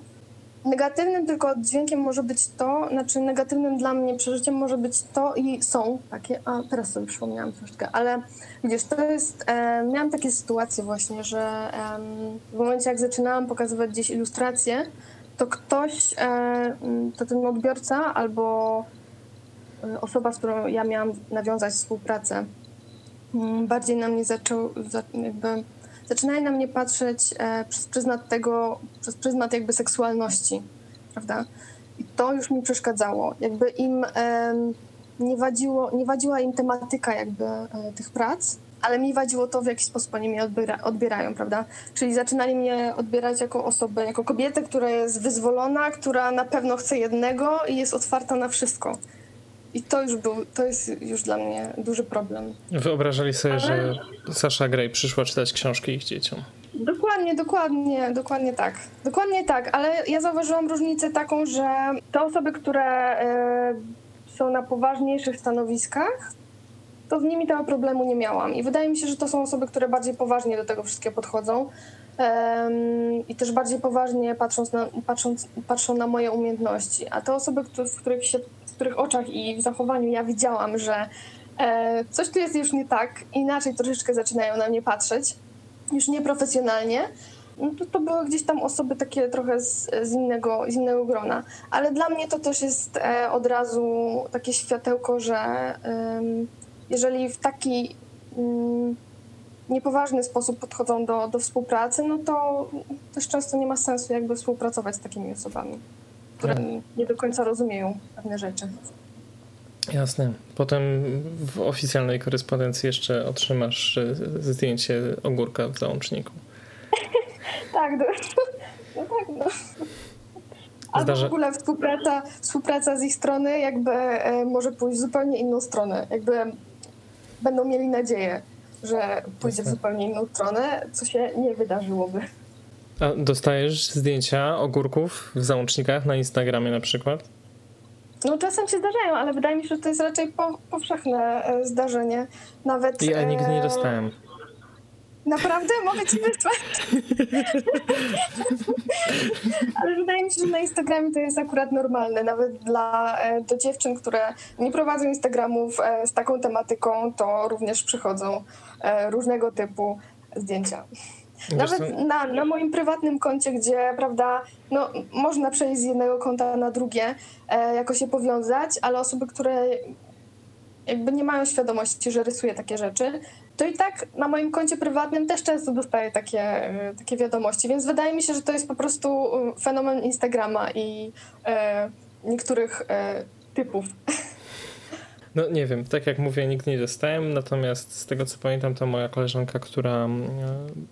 Negatywnym tylko dźwiękiem może być to, znaczy negatywnym dla mnie przeżyciem może być to i są takie, a teraz sobie przypomniałam troszeczkę, ale widzisz, to jest, e, miałam takie sytuacje właśnie, że e, w momencie jak zaczynałam pokazywać gdzieś ilustracje, to ktoś, e, to ten odbiorca albo e, osoba, z którą ja miałam nawiązać współpracę, bardziej na mnie zaczął, jakby zaczynają na mnie patrzeć e, przez pryzmat tego, przez pryzmat jakby seksualności, prawda? I to już mi przeszkadzało. Jakby im nie, wadziło, nie wadziła im tematyka jakby e, tych prac, ale mi wadziło to, w jaki sposób oni mnie odbiera, odbierają, prawda? Czyli zaczynali mnie odbierać jako osobę, jako kobietę, która jest wyzwolona, która na pewno chce jednego i jest otwarta na wszystko. I to już był, to jest już dla mnie duży problem. Wyobrażali sobie, Ale... że Sasha Grey przyszła czytać książki ich dzieciom. Dokładnie, dokładnie, dokładnie tak. Dokładnie tak, ale ja zauważyłam różnicę taką, że te osoby, które y, są na poważniejszych stanowiskach, to z nimi tego problemu nie miałam. I wydaje mi się, że to są osoby, które bardziej poważnie do tego wszystkiego podchodzą. I też bardziej poważnie patrząc na, patrząc, patrzą na moje umiejętności. A te osoby, w których się których oczach i w zachowaniu ja widziałam, że e, coś tu jest już nie tak, inaczej troszeczkę zaczynają na mnie patrzeć, już nieprofesjonalnie, no to, to były gdzieś tam osoby takie trochę z, z, innego, z innego grona. Ale dla mnie to też jest e, od razu takie światełko, że jeżeli w taki mm, niepoważny sposób podchodzą do, do współpracy, no to też często nie ma sensu jakby współpracować z takimi osobami które nie do końca rozumieją pewne rzeczy. Jasne. Potem w oficjalnej korespondencji jeszcze otrzymasz zdjęcie ogórka w załączniku. tak, no, no tak, no. Albo Zdarza... w ogóle współpraca, współpraca z ich strony jakby e, może pójść w zupełnie inną stronę. Jakby będą mieli nadzieję. że pójdzie w zupełnie inną stronę, co się nie wydarzyłoby. A dostajesz zdjęcia ogórków w załącznikach na Instagramie na przykład? No czasem się zdarzają, ale wydaje mi się, że to jest raczej po, powszechne e, zdarzenie. Nawet. Ja nigdy nie dostałem. Naprawdę? Mogę ci wysłać? Ale wydaje mi się, że na Instagramie to jest akurat normalne. Nawet dla e, do dziewczyn, które nie prowadzą Instagramów e, z taką tematyką, to również przychodzą e, różnego typu zdjęcia. Nawet na, na moim prywatnym koncie, gdzie, prawda, no, można przejść z jednego konta na drugie, e, jakoś się powiązać, ale osoby, które jakby nie mają świadomości, że rysuję takie rzeczy, to i tak na moim koncie prywatnym też często dostaję takie, e, takie wiadomości, więc wydaje mi się, że to jest po prostu e, fenomen Instagrama i e, niektórych e, typów. No nie wiem, tak jak mówię, nigdy nie dostałem, natomiast z tego co pamiętam, to moja koleżanka, która mm,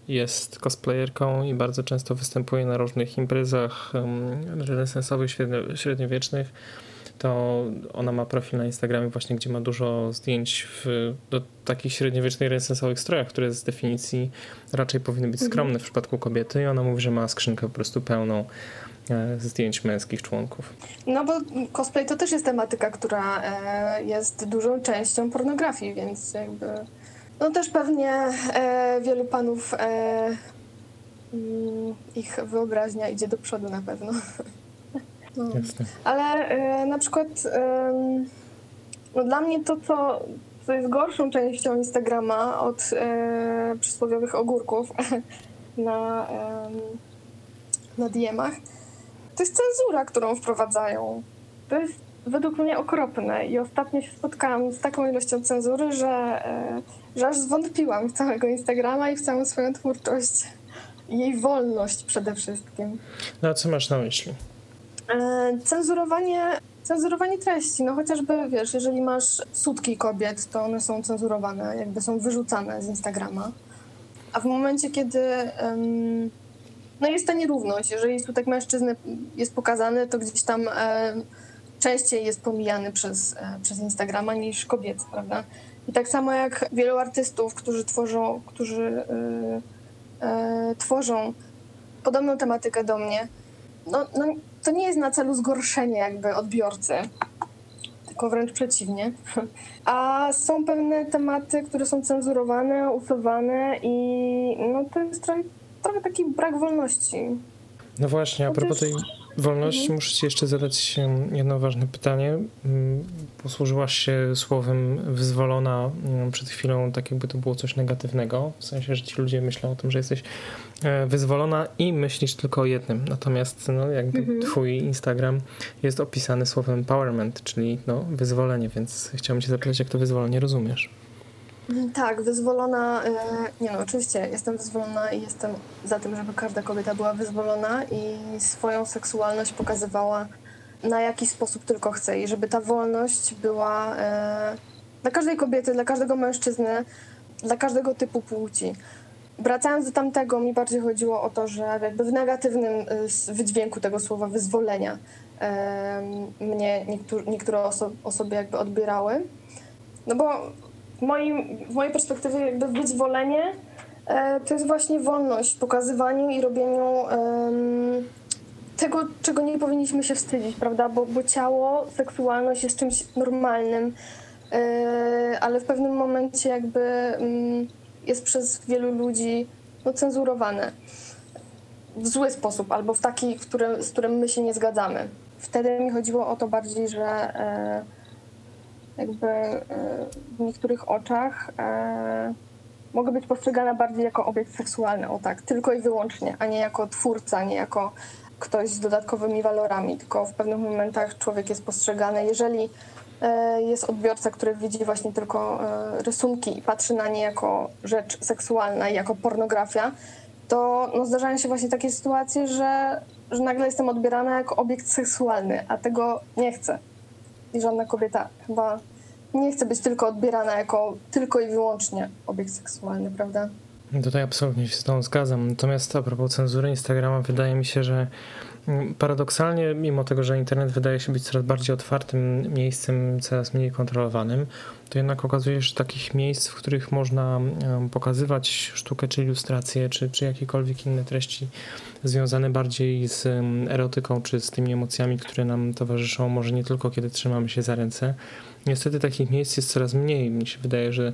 jest cosplayerką i bardzo często występuje na różnych imprezach renesansowych, średniowiecznych, to ona ma profil na Instagramie właśnie, gdzie ma dużo zdjęć w do takich średniowiecznych renesansowych strojach, które z definicji raczej powinny być mhm. skromne w przypadku kobiety i ona mówi, że ma skrzynkę po prostu pełną e, zdjęć męskich członków. No bo cosplay to też jest tematyka, która e, jest dużą częścią pornografii, więc jakby no też pewnie e, wielu panów mm, ich wyobraźnia idzie do przodu na pewno. No. Ale na przykład no dla mnie to, co, co jest gorszą częścią Instagrama od przysłowiowych ogórków na, na DM-ach, to jest cenzura, którą wprowadzają. To jest według mnie okropne i ostatnio się spotkałam z taką ilością cenzury, że, że aż zwątpiłam w całego Instagrama i w całą swoją twórczość. Jej wolność przede wszystkim. No a co masz na myśli? E, cenzurowanie, cenzurowanie treści, no chociażby wiesz, jeżeli masz sutki kobiet, to one są cenzurowane, jakby są wyrzucane z Instagrama. A w momencie, kiedy um, no jest ta nierówność, jeżeli sutek mężczyzny jest pokazany, to gdzieś tam e, częściej jest pomijany przez, e, przez Instagrama niż kobiet, prawda? I tak samo jak wielu artystów, którzy tworzą, którzy e, e tworzą podobną tematykę do mnie, no, no to nie jest na celu zgorszenie jakby odbiorcy, tylko wręcz przeciwnie. A są pewne tematy, które są cenzurowane, usuwane i no to jest trochę, trochę taki brak wolności. No właśnie, a propos tej wolności mhm. muszę ci jeszcze zadać jedno ważne pytanie. Mm, posłużyłaś się słowem wyzwolona mm, przed chwilą, tak jakby to było coś negatywnego, w sensie, że ci ludzie myślą o tym, że jesteś e, wyzwolona i myślisz tylko o jednym. Natomiast no, jakby mhm. twój Instagram jest opisany słowem empowerment, czyli no, wyzwolenie, więc chciałbym cię zapytać, jak to wyzwolenie rozumiesz? Tak, wyzwolona. E, nie no, oczywiście jestem wyzwolona i jestem za tym, żeby każda kobieta była wyzwolona i swoją seksualność pokazywała na jaki sposób tylko chce i żeby ta wolność była e, dla każdej kobiety, dla każdego mężczyzny, dla każdego typu płci. Wracając do tamtego, mi bardziej chodziło o to, że jakby w negatywnym e, wydźwięku tego słowa wyzwolenia mnie niektóre oso osoby jakby odbierały. No bo moim, w mojej perspektywie jakby wyzwolenie e, to jest właśnie wolność w pokazywaniu i robieniu tego, czego nie powinniśmy się wstydzić, prawda? Bo, bo ciało, seksualność jest czymś normalnym, e, ale w pewnym momencie jakby mm, jest przez wielu ludzi no, cenzurowane w zły sposób albo w taki, z którym my się nie zgadzamy. Wtedy mi chodziło o to bardziej, że e, jakby e, w niektórych oczach e, mogę być postrzegana bardziej jako obiekt seksualny, o tak, tylko i wyłącznie, a nie jako twórca, nie jako ktoś z dodatkowymi walorami, tylko w pewnych momentach człowiek jest postrzegany, jeżeli e, jest odbiorca, który widzi właśnie tylko rysunki i patrzy na nie jako rzecz seksualna i jako pornografia, to no, zdarzają się właśnie takie sytuacje, że, że nagle jestem odbierana jako obiekt seksualny, a tego nie chcę. I żadna kobieta chyba nie chce być tylko odbierana jako tylko i wyłącznie obiekt seksualny, prawda? Tutaj absolutnie się z tą zgadzam. Natomiast a propos cenzury Instagrama, wydaje mi się, że paradoksalnie, mimo tego, że internet wydaje się być coraz bardziej otwartym miejscem, coraz mniej kontrolowanym, to jednak okazuje się, że takich miejsc, w których można pokazywać sztukę, czy ilustracje, czy, czy jakiekolwiek inne treści związane bardziej z erotyką, czy z tymi emocjami, które nam towarzyszą, może nie tylko kiedy trzymamy się za ręce. Niestety takich miejsc jest coraz mniej. Mi się wydaje, że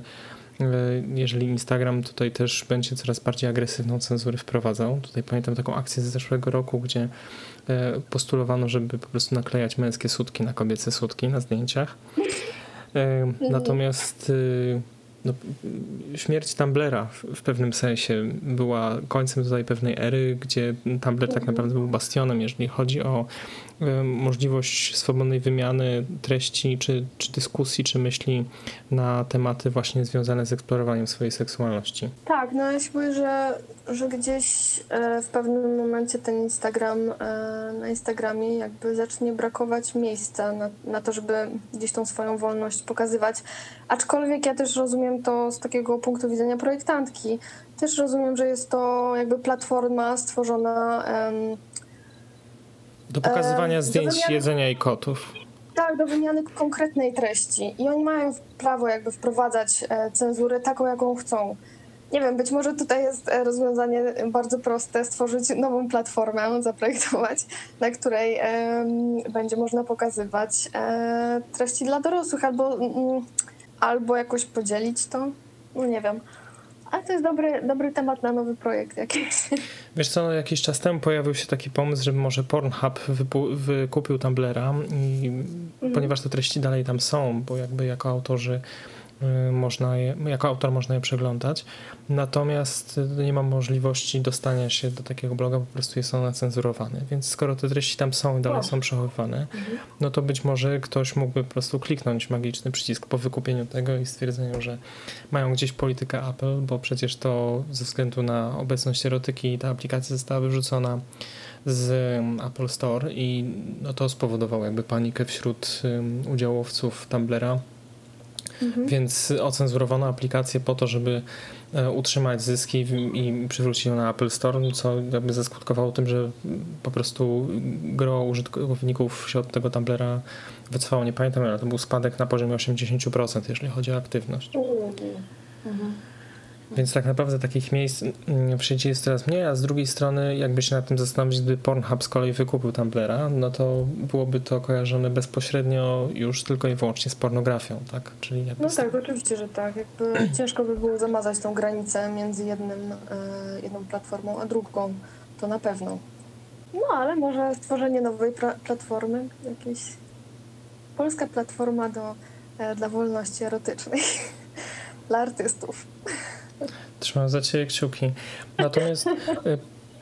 jeżeli Instagram tutaj też będzie coraz bardziej agresywną cenzurę wprowadzał. Tutaj pamiętam taką akcję z zeszłego roku, gdzie e, postulowano, żeby po prostu naklejać męskie sutki na kobiece sutki na zdjęciach. E, mhm. Natomiast no, śmierć Tumblera w, pewnym sensie była końcem tutaj pewnej ery, gdzie Tumblr tak naprawdę był bastionem, jeżeli chodzi o możliwość swobodnej wymiany treści, czy, czy dyskusji, czy myśli na tematy właśnie związane z eksplorowaniem swojej seksualności. Tak, no ja się że, że gdzieś e, w pewnym momencie ten Instagram, e, na Instagramie jakby zacznie brakować miejsca na, na to, żeby gdzieś tą swoją wolność pokazywać. Aczkolwiek ja też rozumiem to z takiego punktu widzenia projektantki. Też rozumiem, że jest to jakby platforma stworzona do pokazywania e, zdjęć wymiany, jedzenia i kotów. Tak, do wymiany konkretnej treści. I oni mają prawo jakby wprowadzać e, cenzurę taką, jaką chcą. Nie wiem, być może tutaj jest e, rozwiązanie bardzo proste, stworzyć nową platformę, zaprojektować, na której e, będzie można pokazywać e, treści dla dorosłych albo, mm, albo jakoś podzielić to. No nie wiem. Ale to jest dobry, dobry temat na nowy projekt jakiś. Wiesz co, jakiś czas temu pojawił się taki pomysł, żeby może Pornhub wykupił Tumblera i mhm. ponieważ te treści dalej tam są, bo jakby jako autorzy można je, jako autor można je przeglądać, natomiast nie mam możliwości dostania się do takiego bloga, po prostu jest one cenzurowane, więc skoro te treści tam są i dalej są przechowywane, mhm. no to być może ktoś mógłby po prostu kliknąć magiczny przycisk po wykupieniu tego i stwierdzeniu, że mają gdzieś politykę Apple, bo przecież to ze względu na obecność erotyki ta aplikacja została wyrzucona z Apple Store i no to spowodowało jakby panikę wśród udziałowców Tumblera, mhm. więc ocenzurowano aplikację po to, żeby E, utrzymać zyski i przywrócić ją na Apple Store, co jakby zaskutkowało tym, że po prostu gro użytkowników się od tego Tumblera wycofało. Nie pamiętam, ale to był spadek na poziomie 80%, jeżeli chodzi o aktywność. Mhm. Więc tak naprawdę takich miejsc mm, w sieci jest coraz mniej, a z drugiej strony jakby się nad tym zastanowić, gdyby Pornhub z kolei wykupił Tumblera, no to byłoby to kojarzone bezpośrednio już tylko i wyłącznie z pornografią, tak? Czyli no tak, oczywiście, że tak. Jakby ciężko by było zamazać tą granicę między jednym, e, jedną platformą a drugą, to na pewno. No ale może stworzenie nowej platformy, jakieś polska platforma do, e, dla wolności erotycznej dla artystów. Trzymam za ciebie kciuki. Natomiast e,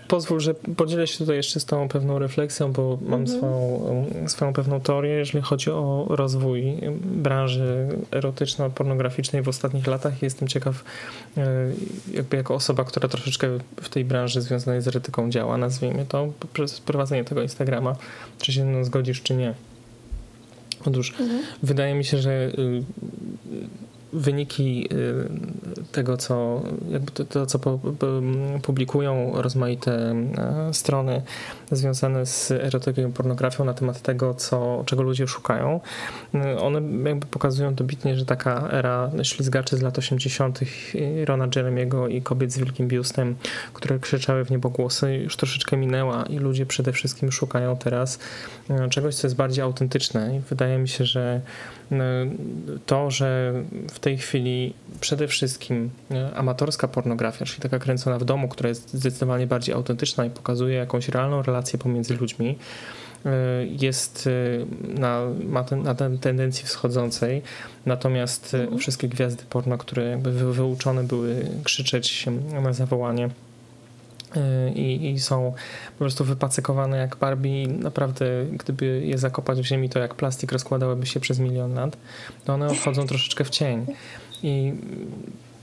pozwól, że podzielę się tutaj jeszcze z tą pewną refleksją, bo mam mhm. swoją, swoją pewną teorię, jeżeli chodzi o rozwój branży erotyczno-pornograficznej w ostatnich latach. Jestem ciekaw, jakby jako osoba, która troszeczkę w tej branży związanej z erotyką działa, nazwijmy to, przez prowadzenie tego Instagrama, czy się zgodzisz, czy nie. Otóż mhm. wydaje mi się, że y, wyniki y, tego, co, to, to, co publikują rozmaite e, strony związane z erotyką i pornografią na temat tego, co, czego ludzie szukają, y, one jakby pokazują dobitnie, że taka era ślizgaczy z lat 80. Rona Jeremiego i kobiet z wielkim biustem, które krzyczały w niebogłosy, już troszeczkę minęła i ludzie przede wszystkim szukają teraz e, czegoś, co jest bardziej autentyczne i wydaje mi się, że to, że w tej chwili przede wszystkim e, amatorska pornografia, czyli taka kręcona w domu, która jest zdecydowanie bardziej autentyczna i pokazuje jakąś realną relację pomiędzy ludźmi, e, jest e, na, ma ten, na ten tendencji wschodzącej, natomiast mhm. wszystkie gwiazdy porno, które jakby wyuczone były krzyczeć na zawołanie, i, i, są po prostu wypacykowane jak Barbie. Naprawdę, gdyby je zakopać w ziemi, to jak plastik rozkładałyby się przez milion lat, to one odchodzą troszeczkę w cień. I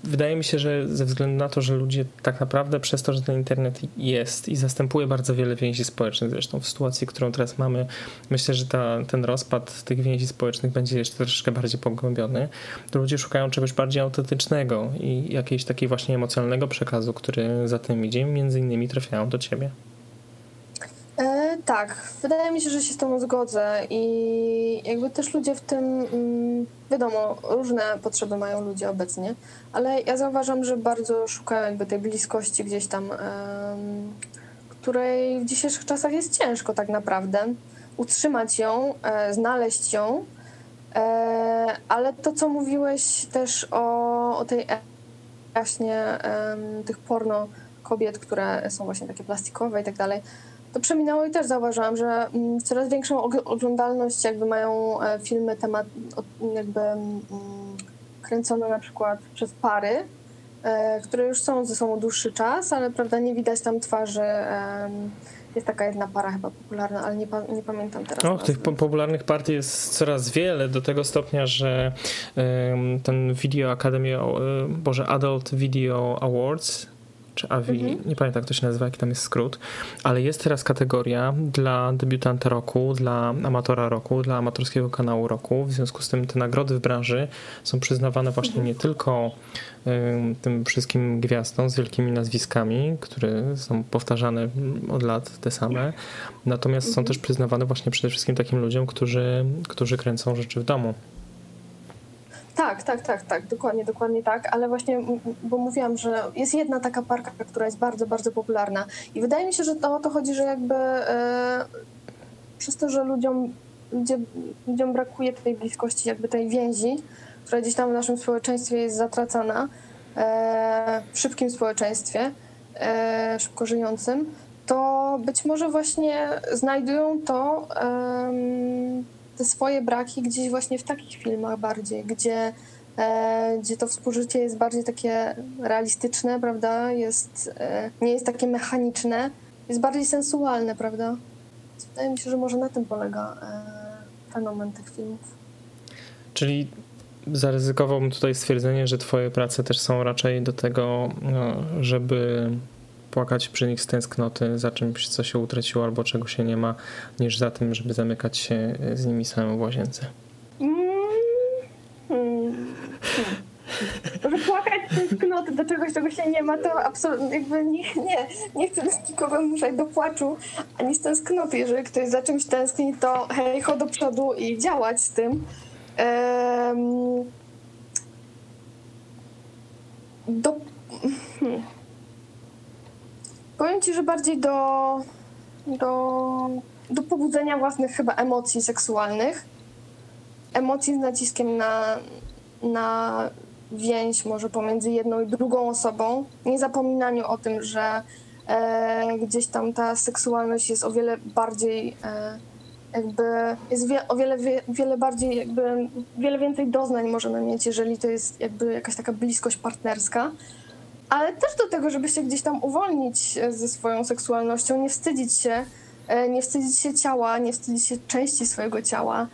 wydaje mi się, że ze względu na to, że ludzie tak naprawdę przez to, że ten internet jest i zastępuje bardzo wiele więzi społecznych, zresztą w sytuacji, którą teraz mamy, myślę, że ta, ten rozpad tych więzi społecznych będzie jeszcze troszeczkę bardziej pogłębiony, to ludzie szukają czegoś bardziej autentycznego i jakiegoś takiego właśnie emocjonalnego przekazu, który za tym idzie, między innymi trafiają do ciebie. E, tak, wydaje mi się, że się z tą zgodzę i jakby też ludzie w tym, mm, wiadomo, różne potrzeby mają ludzie obecnie, ale ja zauważam, że bardzo szukają jakby tej bliskości gdzieś tam, której w dzisiejszych czasach jest ciężko tak naprawdę utrzymać ją, e, znaleźć ją, e, ale to, co mówiłeś też o, o tej e, właśnie tych porno kobiet, które są właśnie takie plastikowe i tak dalej, to przeminęło i też zauważyłam, że mm, coraz większą oglądalność jakby mają filmy temat, jakby mm, kręcone na przykład przez pary, które już są ze sobą dłuższy czas, ale prawda, nie widać tam twarzy jest taka jedna para chyba popularna, ale nie, nie pamiętam teraz. O, tych po popularnych partii jest coraz wiele, do tego stopnia, że um, ten Video Academy, um, Boże, Adult Video Awards, czy AVI, mhm. nie pamiętam jak to się nazywa, jaki tam jest skrót, ale jest teraz kategoria dla debiutanta roku, dla amatora roku, dla amatorskiego kanału roku. W związku z tym te nagrody w branży są przyznawane właśnie mhm. nie tylko tym wszystkim gwiazdom z wielkimi nazwiskami, które są powtarzane od lat te same, natomiast są mhm. też przyznawane właśnie przede wszystkim takim ludziom, którzy, którzy kręcą rzeczy w domu. Tak, tak, tak, tak, dokładnie, dokładnie tak, ale właśnie, bo mówiłam, że jest jedna taka parka, która jest bardzo, bardzo popularna i wydaje mi się, że to o to chodzi, że jakby e, przez to, że ludziom, ludzie, ludziom brakuje tej bliskości, jakby tej więzi, która gdzieś tam w naszym społeczeństwie jest zatracana, e, w szybkim społeczeństwie, e, szybko żyjącym, to być może właśnie znajdują to te swoje braki gdzieś właśnie w takich filmach bardziej, gdzie, e, gdzie to współżycie jest bardziej takie realistyczne, prawda? Jest, e, nie jest takie mechaniczne, jest bardziej sensualne, prawda? Wydaje mi się, że może na tym polega e, fenomen tych filmów. Czyli zaryzykowałbym tutaj stwierdzenie, że twoje prace też są raczej do tego, no, żeby płakać przy nich z tęsknoty za czymś, co się utraciło albo czego się nie ma, niż za tym, żeby zamykać się z nimi samym w łazience. Mm, płakać z tęsknoty do czegoś, czego się nie ma, to absolutnie jakby nie, nie, nie chcę nikogo zmuszać do płaczu ani z tęsknoty. Jeżeli ktoś za czymś tęskni, to hej, chodź do przodu i działać z tym. Um, do. Powiem ci, że bardziej do, do, do pobudzenia własnych chyba emocji seksualnych. Emocji z naciskiem na, na więź może pomiędzy jedną i drugą osobą. Nie zapominaniu o tym, że e, gdzieś tam ta seksualność jest o wiele bardziej e, jakby jest wie, o wiele, wie, wiele bardziej jakby wiele więcej doznań możemy mieć, jeżeli to jest jakby jakaś taka bliskość partnerska ale też do tego, żeby się gdzieś tam uwolnić e, ze swoją seksualnością, nie wstydzić się, e, nie wstydzić się ciała, nie wstydzić się części swojego ciała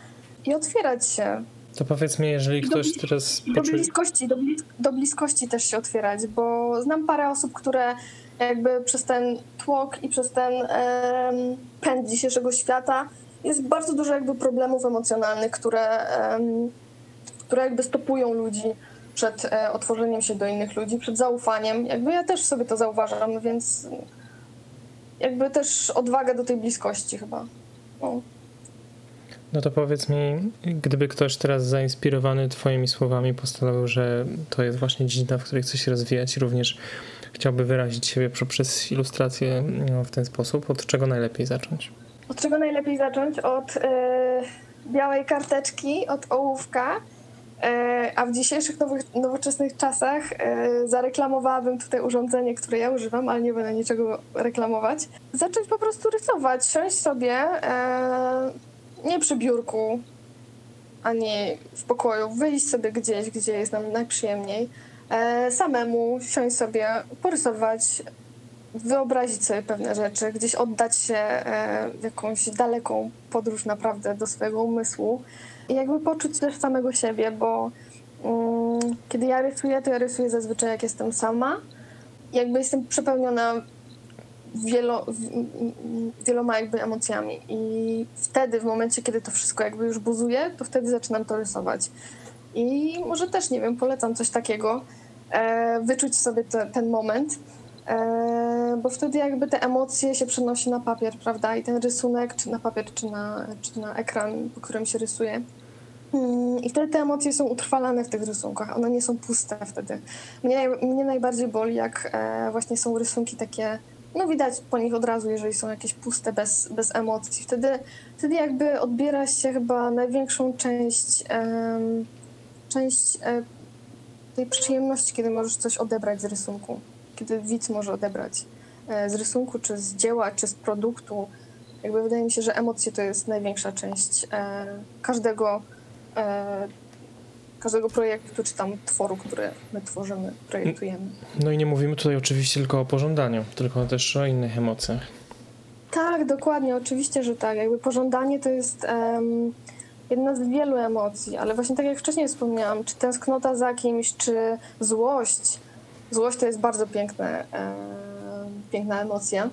i otwierać się. To powiedz mi, jeżeli ktoś do, teraz... Do bliskości, do, do bliskości też się otwierać, bo znam parę osób, które jakby przez ten tłok i przez ten e, pęd dzisiejszego świata jest bardzo dużo jakby problemów emocjonalnych, które, e, które jakby stopują ludzi przed e, otworzeniem się do innych ludzi, przed zaufaniem. Jakby ja też sobie to zauważam, więc jakby też odwaga do tej bliskości chyba. No. No to powiedz mi, gdyby ktoś teraz zainspirowany Twoimi słowami postanowił, że to jest właśnie dziedzina, w której chce się rozwijać i również chciałby wyrazić siebie poprzez ilustrację no, w ten sposób, od czego najlepiej zacząć? Od czego najlepiej zacząć? Od yy, białej karteczki, od ołówka a w dzisiejszych nowych, nowoczesnych czasach e, zareklamowałabym tutaj urządzenie, które ja używam, ale nie będę niczego reklamować. Zacząć po prostu rysować, siąść sobie e, nie przy biurku, ani w pokoju, wyjść sobie gdzieś, gdzie jest nam najprzyjemniej, samemu siąść sobie, porysować, wyobrazić sobie pewne rzeczy, gdzieś oddać się w jakąś daleką podróż naprawdę do swojego umysłu i jakby poczuć też samego siebie, bo um, kiedy ja rysuję, to ja rysuję zazwyczaj jak jestem sama. Jakby jestem przepełniona wielo, wieloma jakby emocjami i wtedy, w momencie, kiedy to wszystko jakby już buzuje, to wtedy zaczynam to rysować. I może też, nie wiem, polecam coś takiego, e, wyczuć sobie te, ten moment. E, bo wtedy jakby te emocje się przenosi na papier, prawda? I ten rysunek, czy na papier, czy na, czy na ekran, po którym się rysuje. Mm, I wtedy te emocje są utrwalane w tych rysunkach, one nie są puste wtedy. Mnie, mnie najbardziej boli, jak e, właśnie są rysunki takie, no widać po nich od razu, jeżeli są jakieś puste, bez, bez emocji. Wtedy, wtedy jakby odbiera się chyba największą część, część e, tej przyjemności, kiedy możesz coś odebrać z rysunku, kiedy widz może odebrać e, z rysunku, czy z dzieła, czy z produktu. Jakby wydaje mi się, że emocje to jest największa część każdego E, każdego projektu, czy tam tworu, który my tworzymy, projektujemy. No i nie mówimy tutaj oczywiście tylko o pożądaniu, tylko też o innych emocjach. Tak, dokładnie, oczywiście, że tak. Jakby pożądanie to jest um, jedna z wielu emocji, ale właśnie tak jak wcześniej wspomniałam, czy tęsknota za kimś, czy złość. Złość to jest bardzo piękne, e, piękna emocja.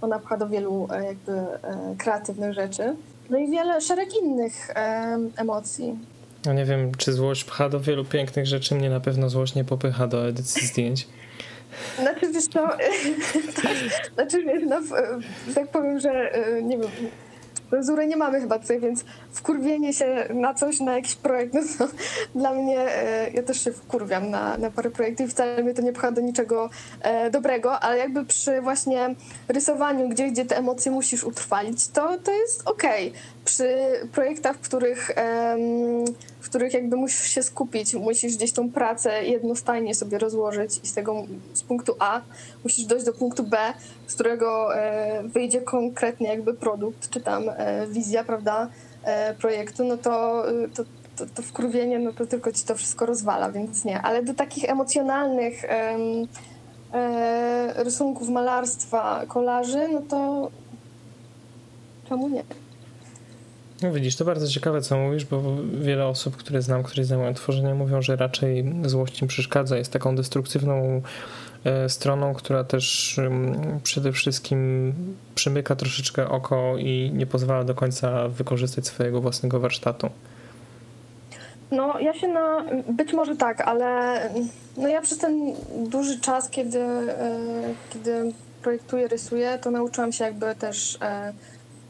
Ona pcha do wielu e, jakby e, kreatywnych rzeczy. No i wiele, szereg innych e, emocji. Ja nie wiem, czy złość pcha do wielu pięknych rzeczy. Mnie na pewno złość nie popycha do edycji zdjęć. Znaczy, wiesz co, tak, znaczy, no, tak powiem, że e, nie wiem, cenzury nie mamy chyba tutaj, więc wkurwienie się na coś, na jakiś projekt, no to dla mnie, e, ja też się wkurwiam na, na parę projektów i wcale mnie to nie pcha do niczego e, dobrego, ale jakby przy właśnie rysowaniu, gdzie, gdzie te emocje musisz utrwalić, to, to jest okej. Okay. Przy projektach, w których w których jakby musisz się skupić, musisz gdzieś tą pracę jednostajnie sobie rozłożyć i z tego, z punktu A musisz dojść do punktu B, z którego e, wyjdzie konkretnie jakby produkt, czy tam e, wizja, prawda, e, projektu, no to, to, to, to no to tylko ci to wszystko rozwala, więc nie. Ale do takich emocjonalnych rysunków, malarstwa, kolaży, no to czemu nie? No widzisz, to bardzo ciekawe, co mówisz, bo wiele osób, które znam, które zajmują tworzeniem, mówią, że raczej złość im przeszkadza, jest taką destruktywną e, stroną, która też przede wszystkim przymyka troszeczkę oko i nie pozwala do końca wykorzystać swojego własnego warsztatu. No, ja się na. Być może tak, ale no ja przez ten duży czas, kiedy, e, kiedy projektuję, rysuję, to nauczyłam się jakby też e,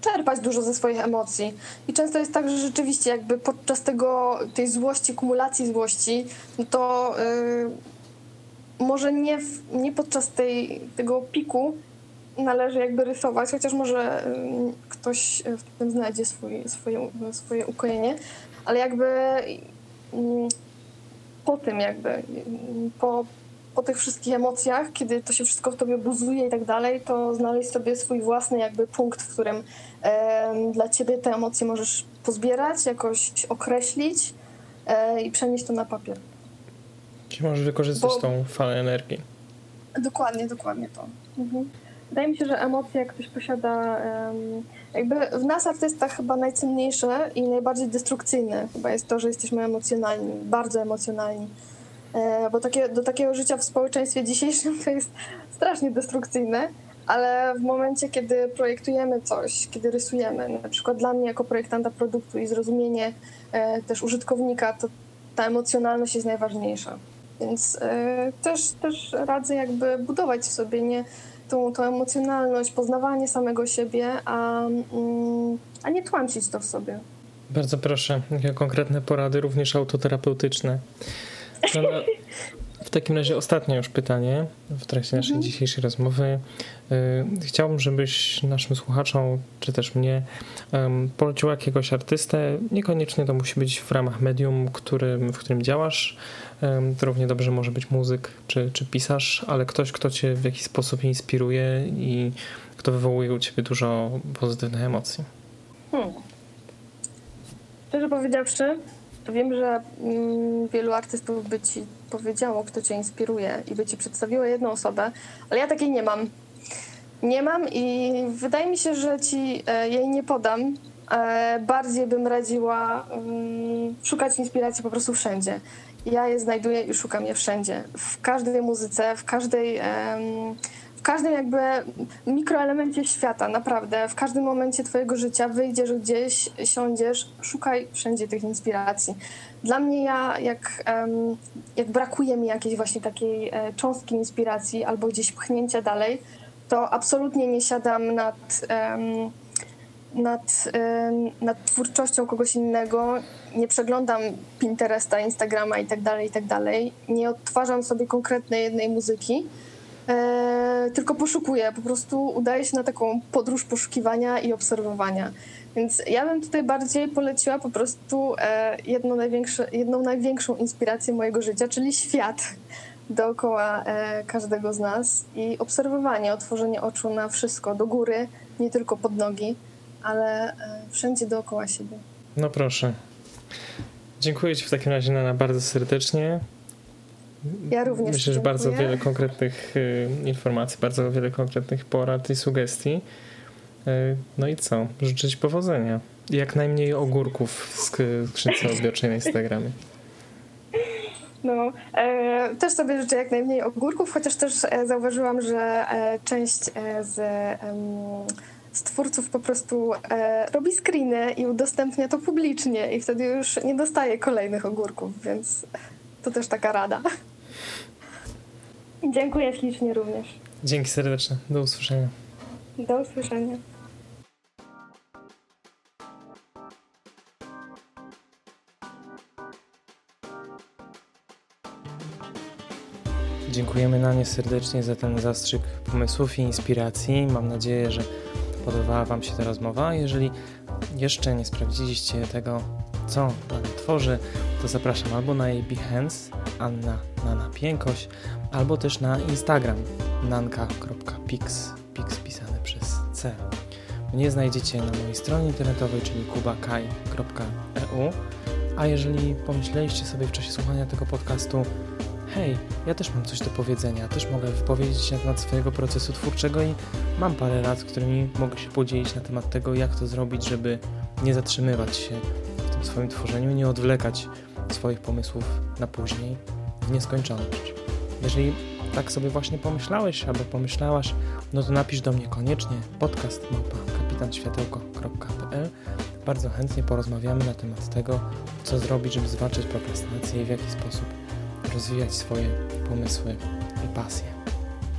czerpać dużo ze swoich emocji. I często jest tak, że rzeczywiście jakby podczas tego, tej złości, kumulacji złości, no to yy, może nie, w, nie podczas tej, tego piku należy jakby rysować, chociaż może yy, ktoś w tym znajdzie swój, swoje, swoje ukojenie, ale jakby yy, po tym jakby, po, po tych wszystkich emocjach, kiedy to się wszystko w tobie buzuje i tak dalej, to znaleźć sobie swój własny jakby punkt, w którym e, dla ciebie te emocje możesz pozbierać, jakoś określić e, i przenieść to na papier. Czyli możesz wykorzystać Bo... tą falę energii. Dokładnie, dokładnie to. Mhm. Wydaje mi się, że emocje, jak ktoś posiada, jakby w nas artystach chyba najcenniejsze i najbardziej destrukcyjne chyba jest to, że jesteśmy emocjonalni, bardzo emocjonalni. E, bo takie, do takiego życia w społeczeństwie dzisiejszym to jest strasznie destrukcyjne, ale w momencie, kiedy projektujemy coś, kiedy rysujemy, na przykład dla mnie jako projektanta produktu i zrozumienie e, też użytkownika, to ta emocjonalność jest najważniejsza. Więc e, też, też radzę jakby budować w sobie nie tą, tą emocjonalność, poznawanie samego siebie, a, mm, a nie tłamsić to w sobie. Bardzo proszę, konkretne porady, również autoterapeutyczne. No, no, w takim razie ostatnie już pytanie w trakcie naszej mhm. dzisiejszej rozmowy. Y, chciałbym, żebyś naszym słuchaczom, czy też mnie, polecił jakiegoś artystę. Niekoniecznie to musi być w ramach medium, którym, w którym działasz. To równie dobrze może być muzyk czy, czy pisarz, ale ktoś, kto cię w jakiś sposób inspiruje i kto wywołuje u ciebie dużo pozytywnych emocji. Hmm. Szczerze powiedziawszy, wiem, że mm, wielu artystów by ci powiedziało, kto cię inspiruje i by ci przedstawiło jedną osobę, ale ja takiej nie mam. Nie mam i wydaje mi się, że ci e, jej nie podam. E, bardziej bym radziła mm, szukać inspiracji po prostu wszędzie. Ja je znajduję i szukam je wszędzie. W każdej muzyce, w każdej każdym jakby mikroelemencie świata, naprawdę. W każdym momencie twojego życia wyjdziesz gdzieś, siądziesz, szukaj wszędzie tych inspiracji. Dla mnie ja, jak, jak brakuje mi jakiejś właśnie takiej e, cząstki inspiracji albo gdzieś pchnięcia dalej, to absolutnie nie siadam nad, nad, nad twórczością kogoś innego, nie przeglądam Pinteresta, Instagrama itd., tak itd., tak nie odtwarzam sobie konkretnej jednej muzyki, e, tylko poszukuję, po prostu udaję się na taką podróż poszukiwania i obserwowania. Więc ja bym tutaj bardziej poleciła po prostu e, jedną, jedną największą inspirację mojego życia, czyli świat dookoła e, każdego z nas i obserwowanie, otworzenie oczu na wszystko, do góry, nie tylko pod nogi, ale e, wszędzie dookoła siebie. No proszę. Dziękuję Ci w takim razie Nana bardzo serdecznie. Ja również. Myślę, że bardzo wiele konkretnych y, informacji, bardzo wiele konkretnych porad i sugestii. Y, no i co? Życzę Ci powodzenia. Jak najmniej ogórków w skrzynce odbiorczej na Instagramie. No, e, też sobie życzę jak najmniej ogórków, chociaż też e, zauważyłam, że e, część e, z, z twórców po prostu robi screeny i udostępnia to publicznie i wtedy już nie dostaje kolejnych ogórków, więc to też taka rada. Dziękuję ślicznie również. Dzięki serdeczne. Do usłyszenia. Do usłyszenia. Dziękujemy na nie serdecznie za ten zastrzyk pomysłów i inspiracji. Mam nadzieję, że podobała Wam się ta rozmowa. Jeżeli jeszcze nie sprawdziliście tego, co Anna tworzy, to zapraszam albo na jej Behance, Anna Nana Piękoś, albo też na Instagram nanka.pix, pix pisane przez C. Mnie znajdziecie na mojej stronie internetowej, czyli kubakaj.eu. A jeżeli pomyśleliście sobie w czasie słuchania tego podcastu, hej, ja też mam coś do powiedzenia, też mogę wypowiedzieć się na temat swojego procesu twórczego i mam parę rad, którymi mogę się podzielić na temat tego, jak to zrobić, żeby nie zatrzymywać się swoim tworzeniu i nie odwlekać swoich pomysłów na później w nieskończoność. Jeżeli tak sobie właśnie pomyślałeś albo pomyślałaś, no to napisz do mnie koniecznie podcast małpa kapitanświatełko.pl Bardzo chętnie porozmawiamy na temat tego, co zrobić, żeby zwalczyć prokrastynację i w jaki sposób rozwijać swoje pomysły i pasje.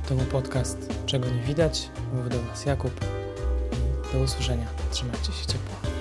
To był podcast Czego nie widać. Mówił do Was Jakub. Do usłyszenia. Trzymajcie się ciepło.